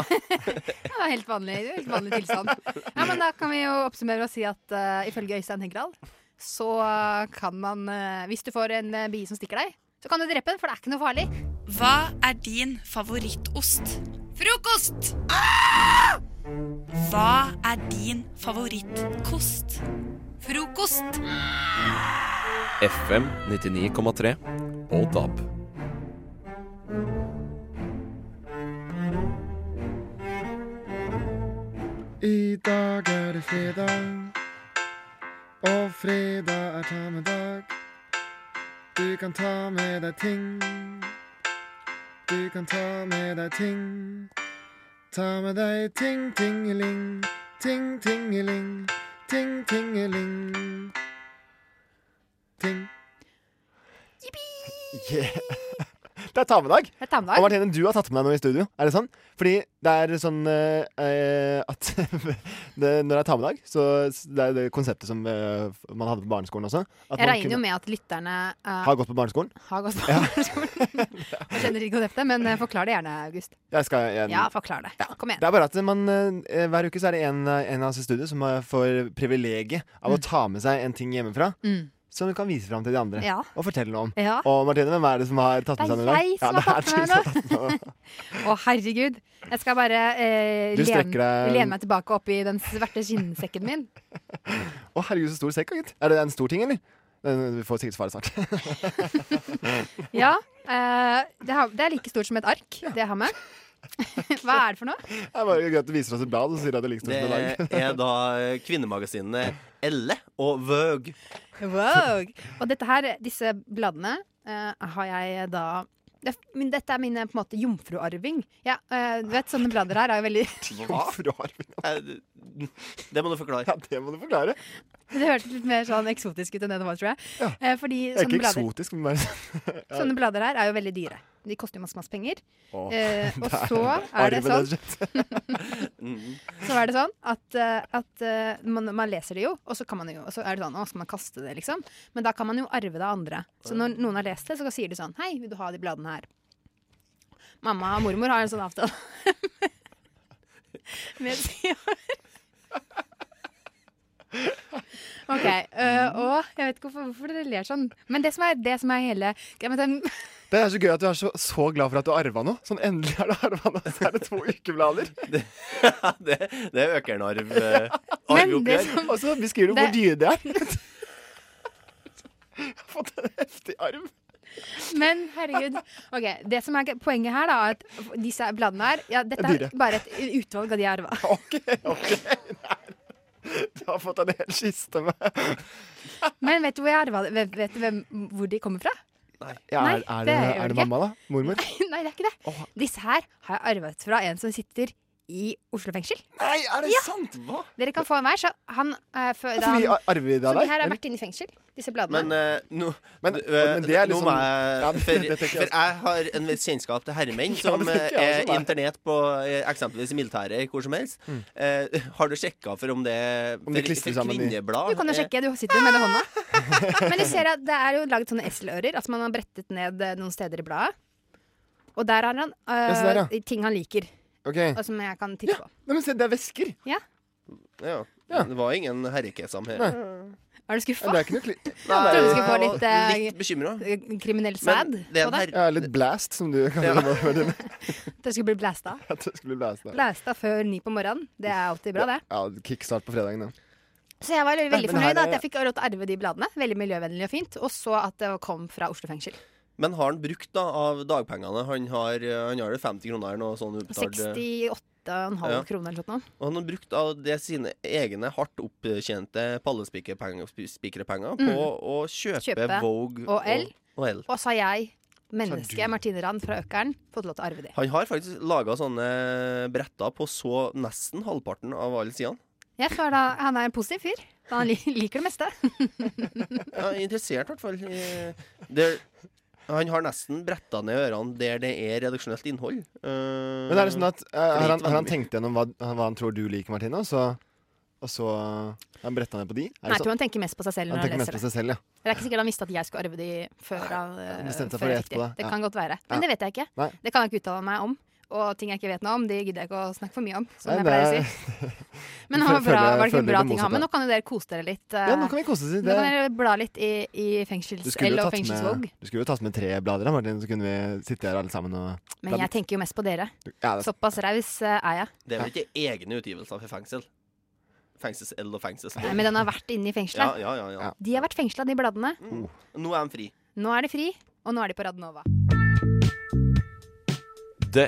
ja, helt vanlig, helt vanlig tilstand. Ja, men da kan vi jo oppsummere og si at uh, ifølge Øystein Hegdal så kan man uh, Hvis du får en uh, bie som stikker deg, så kan du drepe den, for det er ikke noe farlig. Hva er din favorittost? Frokost! Hva er din favorittkost? Frokost. FM 99,3 og DAB. I dag er det fredag, og fredag er ta med dag. Du kan ta med deg ting. Du kan ta med deg ting. Ta med deg ting, tingeling. Ting, tingeling. Ting, tingeling. Ting. Yeah. Det er tamedag. Det er tamedag. Og Martine, du har tatt med deg noe i studio. Er det sånn? Fordi det er sånn eh, eh, at det, når det er tamedag, så det er det konseptet som eh, man hadde på barneskolen også. Jeg regner jo med at lytterne eh, Har gått på barneskolen? har gått på Ja. barneskolen. Jeg kjenner ikke konseptet, men eh, forklar det gjerne, August. Jeg skal, jeg, Ja, forklar det. Kom igjen. Det er bare at man, eh, hver uke så er det en, en av oss i studio som får privilegiet av å ta med seg en ting hjemmefra. Mm. Som du kan vise fram til de andre Ja. og fortelle noe om. Ja. Og Martine, hvem er det som har tatt med seg den i dag? Ja, det er jeg som har tatt med meg. Å, herregud. Jeg skal bare eh, lene, deg- lene meg tilbake oppi den svarte skinnsekken min. Å, herregud, så stor sekk, gitt. Er det en stor ting, eller? Vi får sikkert svaret snart. Ja. eh, det, har, det er like stort som et ark, det jeg har med. Hva er det for noe? Det er bare gøy at du viser oss et blad og sier at det er like dag. Det er da kvinnemagasinene Elle og Vogue. Vøg Og dette her, disse bladene, uh, har jeg da det, men dette er min eh, på en måte jomfruarving. Ja, eh, du vet, Sånne blader her er jo veldig Jomfruarving? Det må du forklare. Ja, det må du forklare. Det hørtes litt mer sånn eksotisk ut enn det det var, tror jeg. Eh, fordi sånne ikke blader, eksotisk, men bare sånne blader her er jo veldig dyre. De koster jo masse, masse penger. Oh, Eh, og så er det sånn Så er det sånn at, eh, at eh, man, man leser det jo, og så, kan man jo, og så er det sånn Å, skal man kaste det, liksom? Men da kan man jo arve det av andre. Så når noen har lest det, så sier de sånn Hei, vil du ha de bladene her? Mamma og mormor har en sånn avtale. Med tiår. OK. øh, og jeg vet ikke hvorfor, hvorfor dere ler sånn. Men det som er, det som er hele ja, men den, Det er så gøy at du er så, så glad for at du arva noe. Sånn endelig har du arva noe, så er det to ukeblader. det, det er økernarv. eh, det Og så beskriver du Det- hvor dyre det er. Jeg har fått en heftig arv. Men herregud. Ok, Det som er poenget her, da, er at disse bladene her ja, Dette er bare et utvalg av de jeg arva. Du har fått en hel kiste med Men vet du hvor jeg er. Vet, vet du hvem, hvor de kommer fra? ja, er, er, det det, er det det mamma, da? Mormor? Nei, det er ikke det. Disse her har jeg arvet fra en som sitter i Oslo fengsel. Nei, er det ja. sant? Hva? Dere kan få en hver. Så han, uh, før, da han, ar- arver vi det så de her har vært inne i fengsel, disse bladene. Men uh, no, Men- uh, men det er liksom- må jeg Ja, for, det- det for jeg har en viss kjennskap til herremenn Ja, som det eh, er internert på eh, eksempelvis i militæret hvor som helst. Mm. Eh, har du sjekka for om det Om de for- klistrer sammen i- kvinneblad Du kan jo eh, sjekke, du sitter jo med det i hånda. Men du ser at det er jo laget sånne eselører. Altså man har brettet ned eh, noen steder i bladet. Og der har han eh, Ja, der, ja. ting han liker, Ok. og som jeg kan titte på. Nei, men se, det er vesker. Ja. ja. Det var ingen herrekesam her. Nei. Er du skuffa? Det er ikke noe kli... Trodde du skulle få litt, eh, litt bekymra. kriminell sæd det er på det. Ja, litt blast, som du kaller det. Martine. Det skulle bli blæsta. At det skulle bli. Blæsta før ni på morgenen. Det er alltid bra, det. Ja, kickstart på fredagen, ja. Så jeg var veldig, veldig fornøyd da, er- at jeg fikk råd til å arve de bladene. Veldig miljøvennlig og fint. Og så at det kom fra Oslo fengsel. Men har han brukt da av dagpengene? Han har, eh, han har det 50 kroner eller noe sånn utbetalt. eh, 68,5 Ja. kroner eller noe sånt. Og han har brukt av det sine egne hardt opptjente pallespikerpenger Mm. på å kjøpe, Kjøpe Vogue og L. og og, Og har jeg, mennesket Martine Rand fra Økeren, fått lov til å arve det. Han har faktisk laga sånne bretter på så nesten halvparten av alle sidene. Jeg for da, Han er en positiv fyr. Han liker det meste. Ja, interessert, i hvert fall. Det, han har nesten bretta ned ørene der det er redaksjonelt innhold. Uh, Men er det sånn at uh, har, han, har han tenkt gjennom hva, hva han tror du liker, Martine, og så, og så han bretta ned på de? Er Nei, jeg sånn? tror han tenker mest på seg selv Han når han leser det. selv, ja. Det er ikke sikkert han visste at jeg skulle arve de før bestemte seg før det. Det Ja. kan godt være. Men Ja. det vet jeg ikke. Nei. Det kan jeg ikke uttale meg om. Og ting jeg ikke vet noe om, de gidder jeg ikke å snakke for mye om. Som Nei, jeg pleier å si. Men det var, bra, var det ikke bra ting å ha med? Nå kan jo dere kose dere litt. eh, Ja, nå kan vi kose oss. Nå kan dere bla litt i, i fengsels... Eller fengselsvåg. du skulle jo tatt med tre blader, da, Martin, så kunne vi sitte her alle sammen og Men jeg tenker jo mest på dere. Ja, det- Såpass raus eh, er jeg. Det er vel ikke egne utgivelser for fengsel? Fengsels-L og fengsels-L. Men den har vært inne i fengselet. Ja, ja, ja, ja. De har vært fengsla, de bladene. Nå er de fri. Nå er de fri, og nå er de på Radnova. Det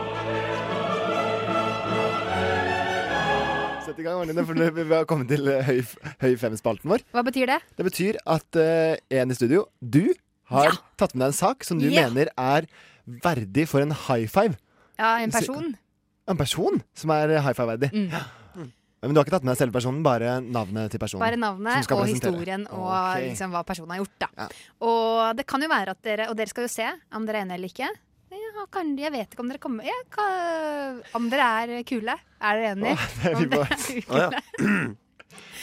Sett i gang, Marlene, for vi har kommet til eh, høy, høy fem-spalten vår. Hva betyr det? Det betyr at uh, en i studio, du, har tatt med deg en sak som du Ja. mener er verdig for en high five. Ja, en person. En person som er high five-verdig. Men du har ikke tatt med selve personen, bare navnet til personen? Bare navnet og historien og okay. liksom hva personen har gjort. Da. Og det kan jo være at dere Og dere skal jo se om dere er enige eller ikke. Ja, kan, jeg vet ikke om dere kommer ja, hva, Om dere er kule. Er dere enige? det er vi på. er Å, ukule.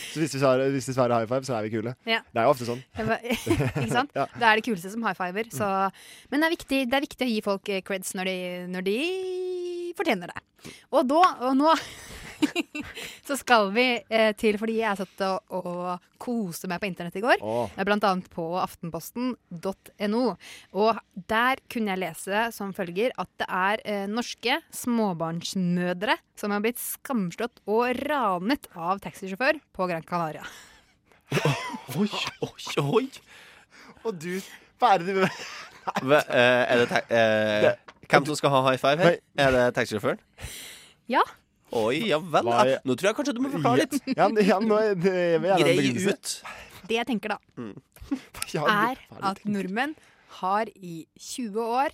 Så hvis vi, svarer, hvis vi svarer high five, så er vi kule. Ja. Det er jo ofte sånn. Det ikke sant? Ja. Det er de kuleste som high fiver. Så. Men det er, viktig, det er viktig å gi folk eh, creds når de, når de fortjener det. Og da, og nå så skal vi eh, til Fordi jeg satt og, og koste meg på internett i går. Eh, Blant annet på aftenposten.no. Og der kunne jeg lese som følger at det er eh, norske småbarnsmødre som har blitt skamslått og ranet av taxisjåfør på Gran Canaria. Oi, oi, oi. Og du Hva er det du Hva, eh, er det eh, Hvem som skal ha high five her? Er det taxisjåføren? Ja. Oi, ja vel. Hva er- Nå tror jeg kanskje du må forklare litt. Ja, men- ja, nå er det- jeg vil gjerne ha en Grei begrunnelse. ut. Det jeg tenker da, Ja, er at nordmenn har i 20 år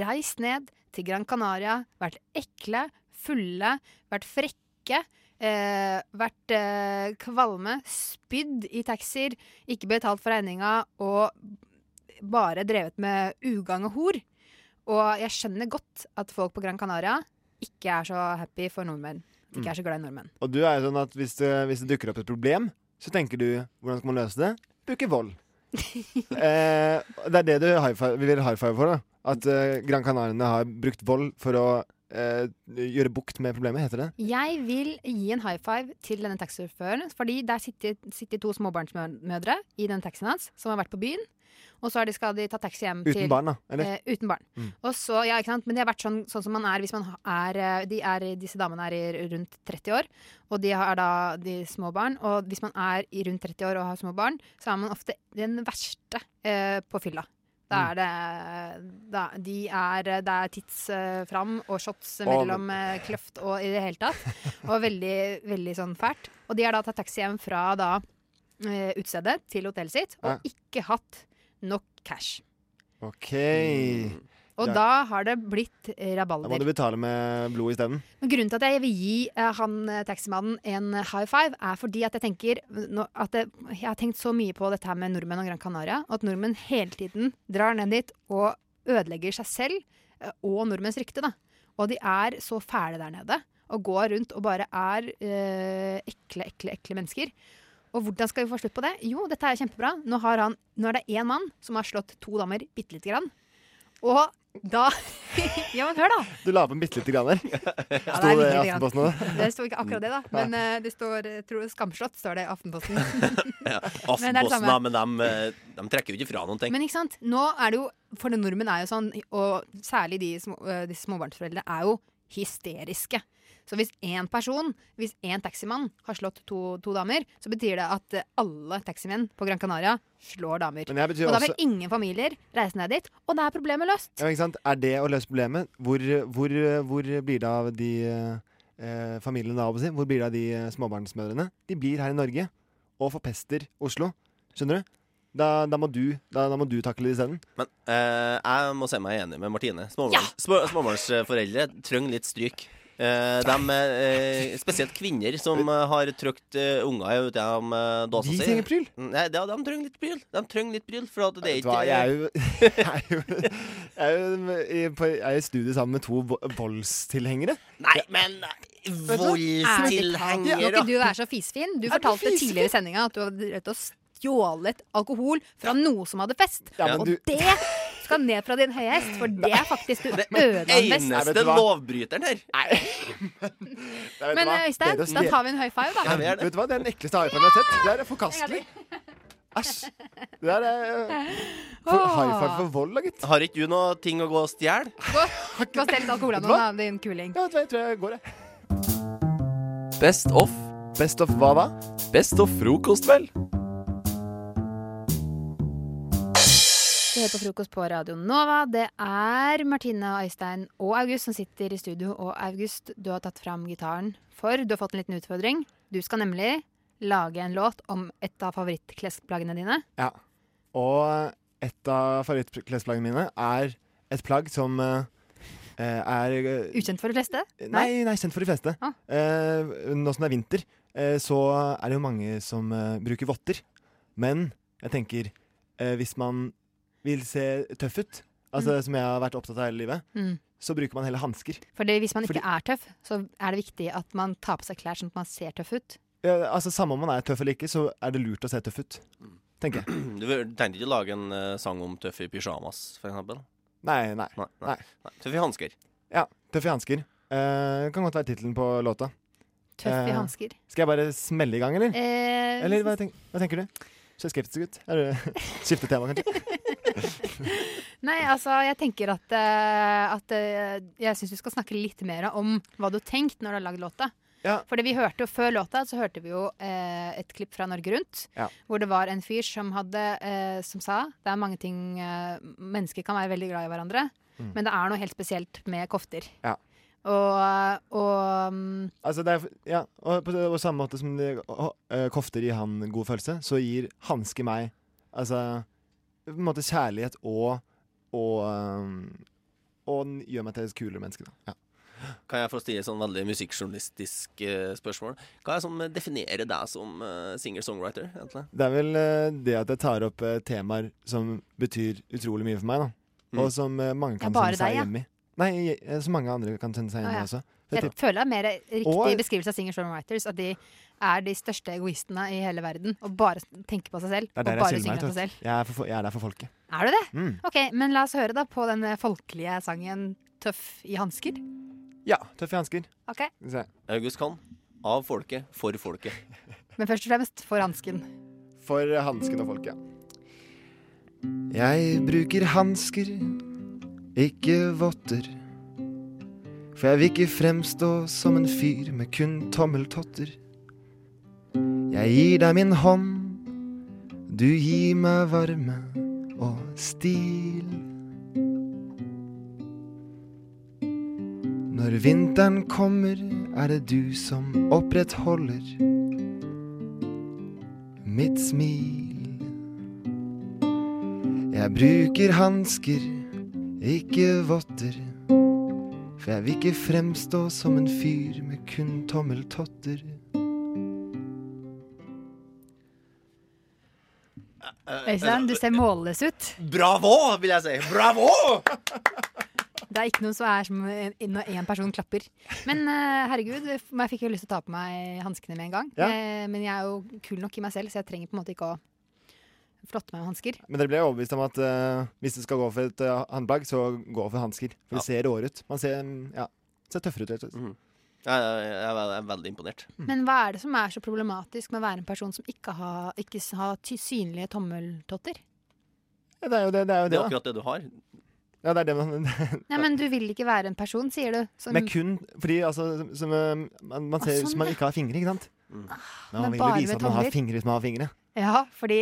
reist ned til Gran Canaria, vært ekle, fulle, vært frekke, eh, vært eh, kvalme, spydd i taxier, ikke betalt for regninga og bare drevet med ugagn og hor. Og jeg skjønner godt at folk på Gran Canaria ikke er så happy for nordmenn. Ikke er så glad i nordmenn. Og du er jo sånn at hvis det, hvis det dukker opp et problem, så tenker du hvordan skal man løse det? Bruke vold. eh, det er det du high five, vi vil high five for. da At eh, Gran Canariene har brukt vold for å eh, gjøre bukt med problemet, heter det? Jeg vil gi en high five til denne taxisjåføren. Fordi der sitter, sitter to småbarnsmødre i den taxien hans som har vært på byen. Og så de, skal de ta taxi hjem Uten til barn, da, eller? Uh, uten barn. Mm. Og så, ja, ikke sant? Men de har vært sånn, sånn som man er hvis man er, eh, de er Disse damene er i rundt 30 år, og de har da de små barn. Og hvis man er i rundt 30 år og har små barn, så er man ofte den verste uh, på fylla. Da er det da, de er, Det er tids uh, fram og shots mellom uh, kløft og i det hele tatt. Og veldig, veldig sånn fælt. Og de har da tatt taxi hjem fra da uh, utestedet til hotellet sitt, og ikke hatt nok cash. OK. Og Ja. da har det blitt rabalder. Da må du betale med blod isteden. Grunnen til at jeg vil gi uh, han eh, taximannen en high five, er fordi at jeg tenker no, at det, Jeg har tenkt så mye på dette her med nordmenn og Gran Canaria, og at nordmenn hele tiden drar ned dit og ødelegger seg selv uh, og nordmenns rykte. da. Og de er så fæle der nede. Og går rundt og bare er uh, ekle, ekle, ekle mennesker. Og hvordan skal vi få slutt på det? Jo, dette er kjempebra. Nå, har han, nå er det én mann som har slått to damer bitte lite grann. Og da Ja, men hør, da. Du la på bitte lite grann der. Ja, Sto det i. Aftenposten òg? Det står ikke akkurat det, da. Men uh, det står jeg tror, Skamslått, står det i Aftenposten. Ja, Aftenposten, da, men de, eh, de trekker jo ikke fra noen ting. Men ikke sant? Nå er det jo For nordmenn er jo sånn, og særlig de, små, de småbarnsforeldre, er jo hysteriske. Så hvis én person, hvis én taximann har slått to, to damer, så betyr det at alle taximenn på Gran Canaria slår damer. Men betyr Og da også- vil ingen familier reise ned dit, og da er problemet løst. Ja, ikke sant? Er det å løse problemet? Hvor, hvor, hvor blir det av de eh, familiene da, å si? Hvor blir det av de småbarnsmødrene? De blir her i Norge og forpester Oslo. Skjønner du? Da, da, må, du, da, da må du takle det isteden. Men eh, jeg må se meg enig med Martine. Småbarns, små, småbarnsforeldre trenger litt stryk. Eh, de, eh, spesielt kvinner som eh, har trykt unger ut gjennom eh, dåsa De trenger pryl? Nei, ja, de trenger litt pryl. De trenger litt pryl, for at det er ikke hva, jeg er jo, jeg er jo, jeg er jo i, på, jeg er i studio sammen med to voldstilhengere. Nei, men du hva? voldstilhenger ikke du være så fisefin? Du Er fortalte tidligere i sendinga at du hadde rett og stjålet alkohol fra noe som hadde fest. Ja, og du- det skal ned fra din høye hest, for det er faktisk du Det ødela en eneste du hva? lovbryteren her. Nei. Men eh, Øystein, da tar vi en high five, da. Vet du hva, Det er den ekleste high fiven jeg har sett. Det er forkastelig. Æsj. Det der er eh, for high five for vold, da, gitt. Har ikke du noe ting å gå og stjele? Gå, gå og stell litt alkohol av noen, da, din kuling. Ja, jeg tror jeg går, jeg. Best of. Best of hva da? Best of frokost, vel. Du hører på frokost på Radio Nova. Det er Martine, Øystein og August som sitter i studio. Og August, du har tatt fram gitaren, for du har fått en liten utfordring. Du skal nemlig lage en låt om et av favorittklesplaggene dine. Ja. Og et av favorittklesplaggene mine er et plagg som uh, er eh, Ukjent for de fleste? Nei, nei, kjent for de fleste. Ah. Uh, nå som det er vinter, så er det jo mange som bruker votter. Men jeg tenker, hvis man vil se tøff ut, altså Mm. som jeg har vært opptatt av hele livet, Mm. så bruker man heller hansker. Fordi hvis man ikke er tøff, så er det viktig at man tar på seg klær sånn at man ser tøff ut. Ja, altså Samme om man er tøff eller ikke, så er det lurt å se tøff ut. Tenker jeg. Du tenkte ikke å lage en uh, sang om tøff i pysjamas, for eksempel? Nei, nei. Nei. nei. nei. Tøff i hansker. Ja, Tøff i hansker. Uh, kan godt være tittelen på låta. Tøff i hansker. Uh, Skal jeg bare smelle i gang, eller? Eh, Eller hva, tenk, hva tenker du? Ser skeptisk ut. Er du Skifte tema, kanskje? Nei, altså, jeg tenker at, eh, at eh, Jeg syns vi skal snakke litt mer om hva du har tenkt når du har lagd låta. Ja. Fordi vi hørte jo Før låta så hørte vi jo eh, et klipp fra Norge Rundt. Ja. Hvor det var en fyr som hadde eh, Som sa det er mange ting eh, Mennesker kan være veldig glad i hverandre, Mm. men det er noe helt spesielt med kofter. Ja. Og, og um, Altså, det er, ja, og på, på samme måte som det, å, eh, kofter gir han god følelse, så gir hanske meg altså, på en måte kjærlighet og og, um, og gjør meg til et kulere menneske. Da. Ja. Kan jeg få stille et sånn veldig musikkjournalistisk eh, spørsmål? Hva er det som definerer deg som uh, singer-songwriter, egentlig? Det er vel eh, det at jeg tar opp eh, temaer som betyr utrolig mye for meg, da. Mm. Og som eh, mange kan kjenne seg hjemme i. Nei, så mange andre kan kjenne seg igjen Ah, ja. også. Det jeg er føler det er mer riktig Og- beskrivelse av singer-songwriters. At de er de største egoistene i hele verden og bare tenker på seg selv. det er og bare jeg synger meg om seg selv. Jeg er, for, jeg er der for folket. Er du det? Mm. Ok, Men la oss høre da på den eh, folkelige sangen 'Tøff i hansker'. Ja, 'Tøff i hansker. Ok. August Kahn. Av folket, for folket. Men først og fremst for hansken. For hansken og folket. Jeg bruker hansker, ikke votter. For jeg vil ikke fremstå som en fyr med kun tommeltotter. Jeg gir deg min hånd, du gir meg varme og stil. Når vinteren kommer, er det du som opprettholder mitt smil. Jeg bruker hansker, ikke votter. For jeg vil ikke fremstå som en fyr med kun tommeltotter. Øystein, du ser målløs ut. Bravo, vil jeg si. Bravo! Det er ikke noe som er som en- når én person klapper. Men eh, herregud, jeg fikk jo lyst til å ta på meg hanskene med en gang. Ja. Eh, men jeg er jo kul nok i meg selv, så jeg trenger på en måte ikke å flotte meg med hansker. Men dere ble overbevist om at uh, hvis du skal gå for et uh, håndplagg, så gå for hansker. For det ser råere ut. Man ser, mm, ja, ser tøffere ut. rett og slett. Jeg, jeg, jeg, er veldig imponert. Men hva er det som er så problematisk med å være en person som ikke har, ikke har ty synlige tommeltotter? Ja, det er jo det, det, er jo Det det, er akkurat det du har. Ja, det er det man Nei, men du vil ikke være en person, sier du. Som, Men kun fordi altså, som, som, eh, man, man ser ut sånn, som man ikke har fingre, ikke sant? Men Men man vil jo bare vise med at man har fingre hvis man har fingre. Ja, fordi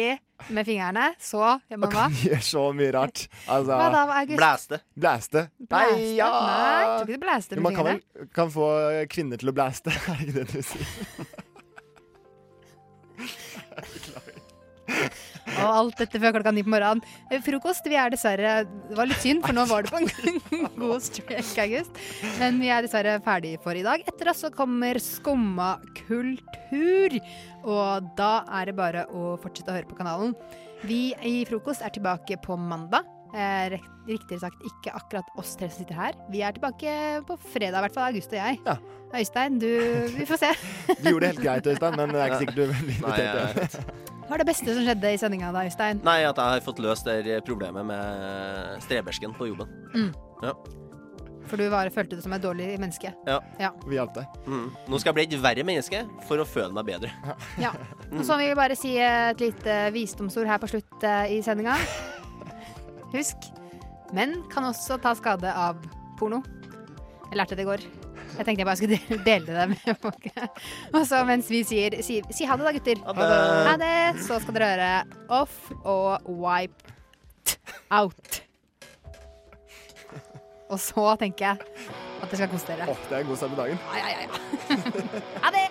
med fingrene så gjør man hva? Man gjøre så mye rart. Altså, Hva da, August? Blæste. Blæste. Nei, ja! Nei, jeg tror ikke det blæste med fingrene. man kan vel kan få kvinner til å blæste, er det ikke det du sier? Og alt dette før klokka ni på morgenen. Eh, Frokost, vi er dessverre Det var litt synd, for nå var det på en god strek, August. Men vi er dessverre ferdig for i dag. Etter oss så kommer Skumma kultur. Og da er det bare å fortsette å høre på kanalen. Vi i Frokost er tilbake på mandag. Eh, riktigere sagt ikke akkurat oss tre som sitter her. Vi er tilbake på fredag, i hvert fall August og jeg. Øystein, du Vi får se. Du gjorde det helt greit, Øystein, men det er ikke sikkert du blir invitert. Hva er det beste som skjedde i sendinga da, Øystein? Nei, at jeg har fått løst det problemet med strebersken på jobben. Mm. Ja. For du var, følte deg som et dårlig menneske. ja. Ja. Vi hjalp deg. Mm. Nå skal jeg bli et verre menneske for å føle meg bedre. Ja. Og så vil vi bare si et lite visdomsord her på slutt eh, i sendinga. Husk, menn kan også ta skade av porno. Jeg lærte det i går. Jeg tenkte jeg bare skulle dele- det med folk. Og så mens vi sier si, si ha det da, gutter. Ha det. Ha det. Så skal dere høre off og wipe out. Og så tenker jeg at dere skal kose dere. Oh, det er en god start på dagen. Ja, ja, ja. Ha det!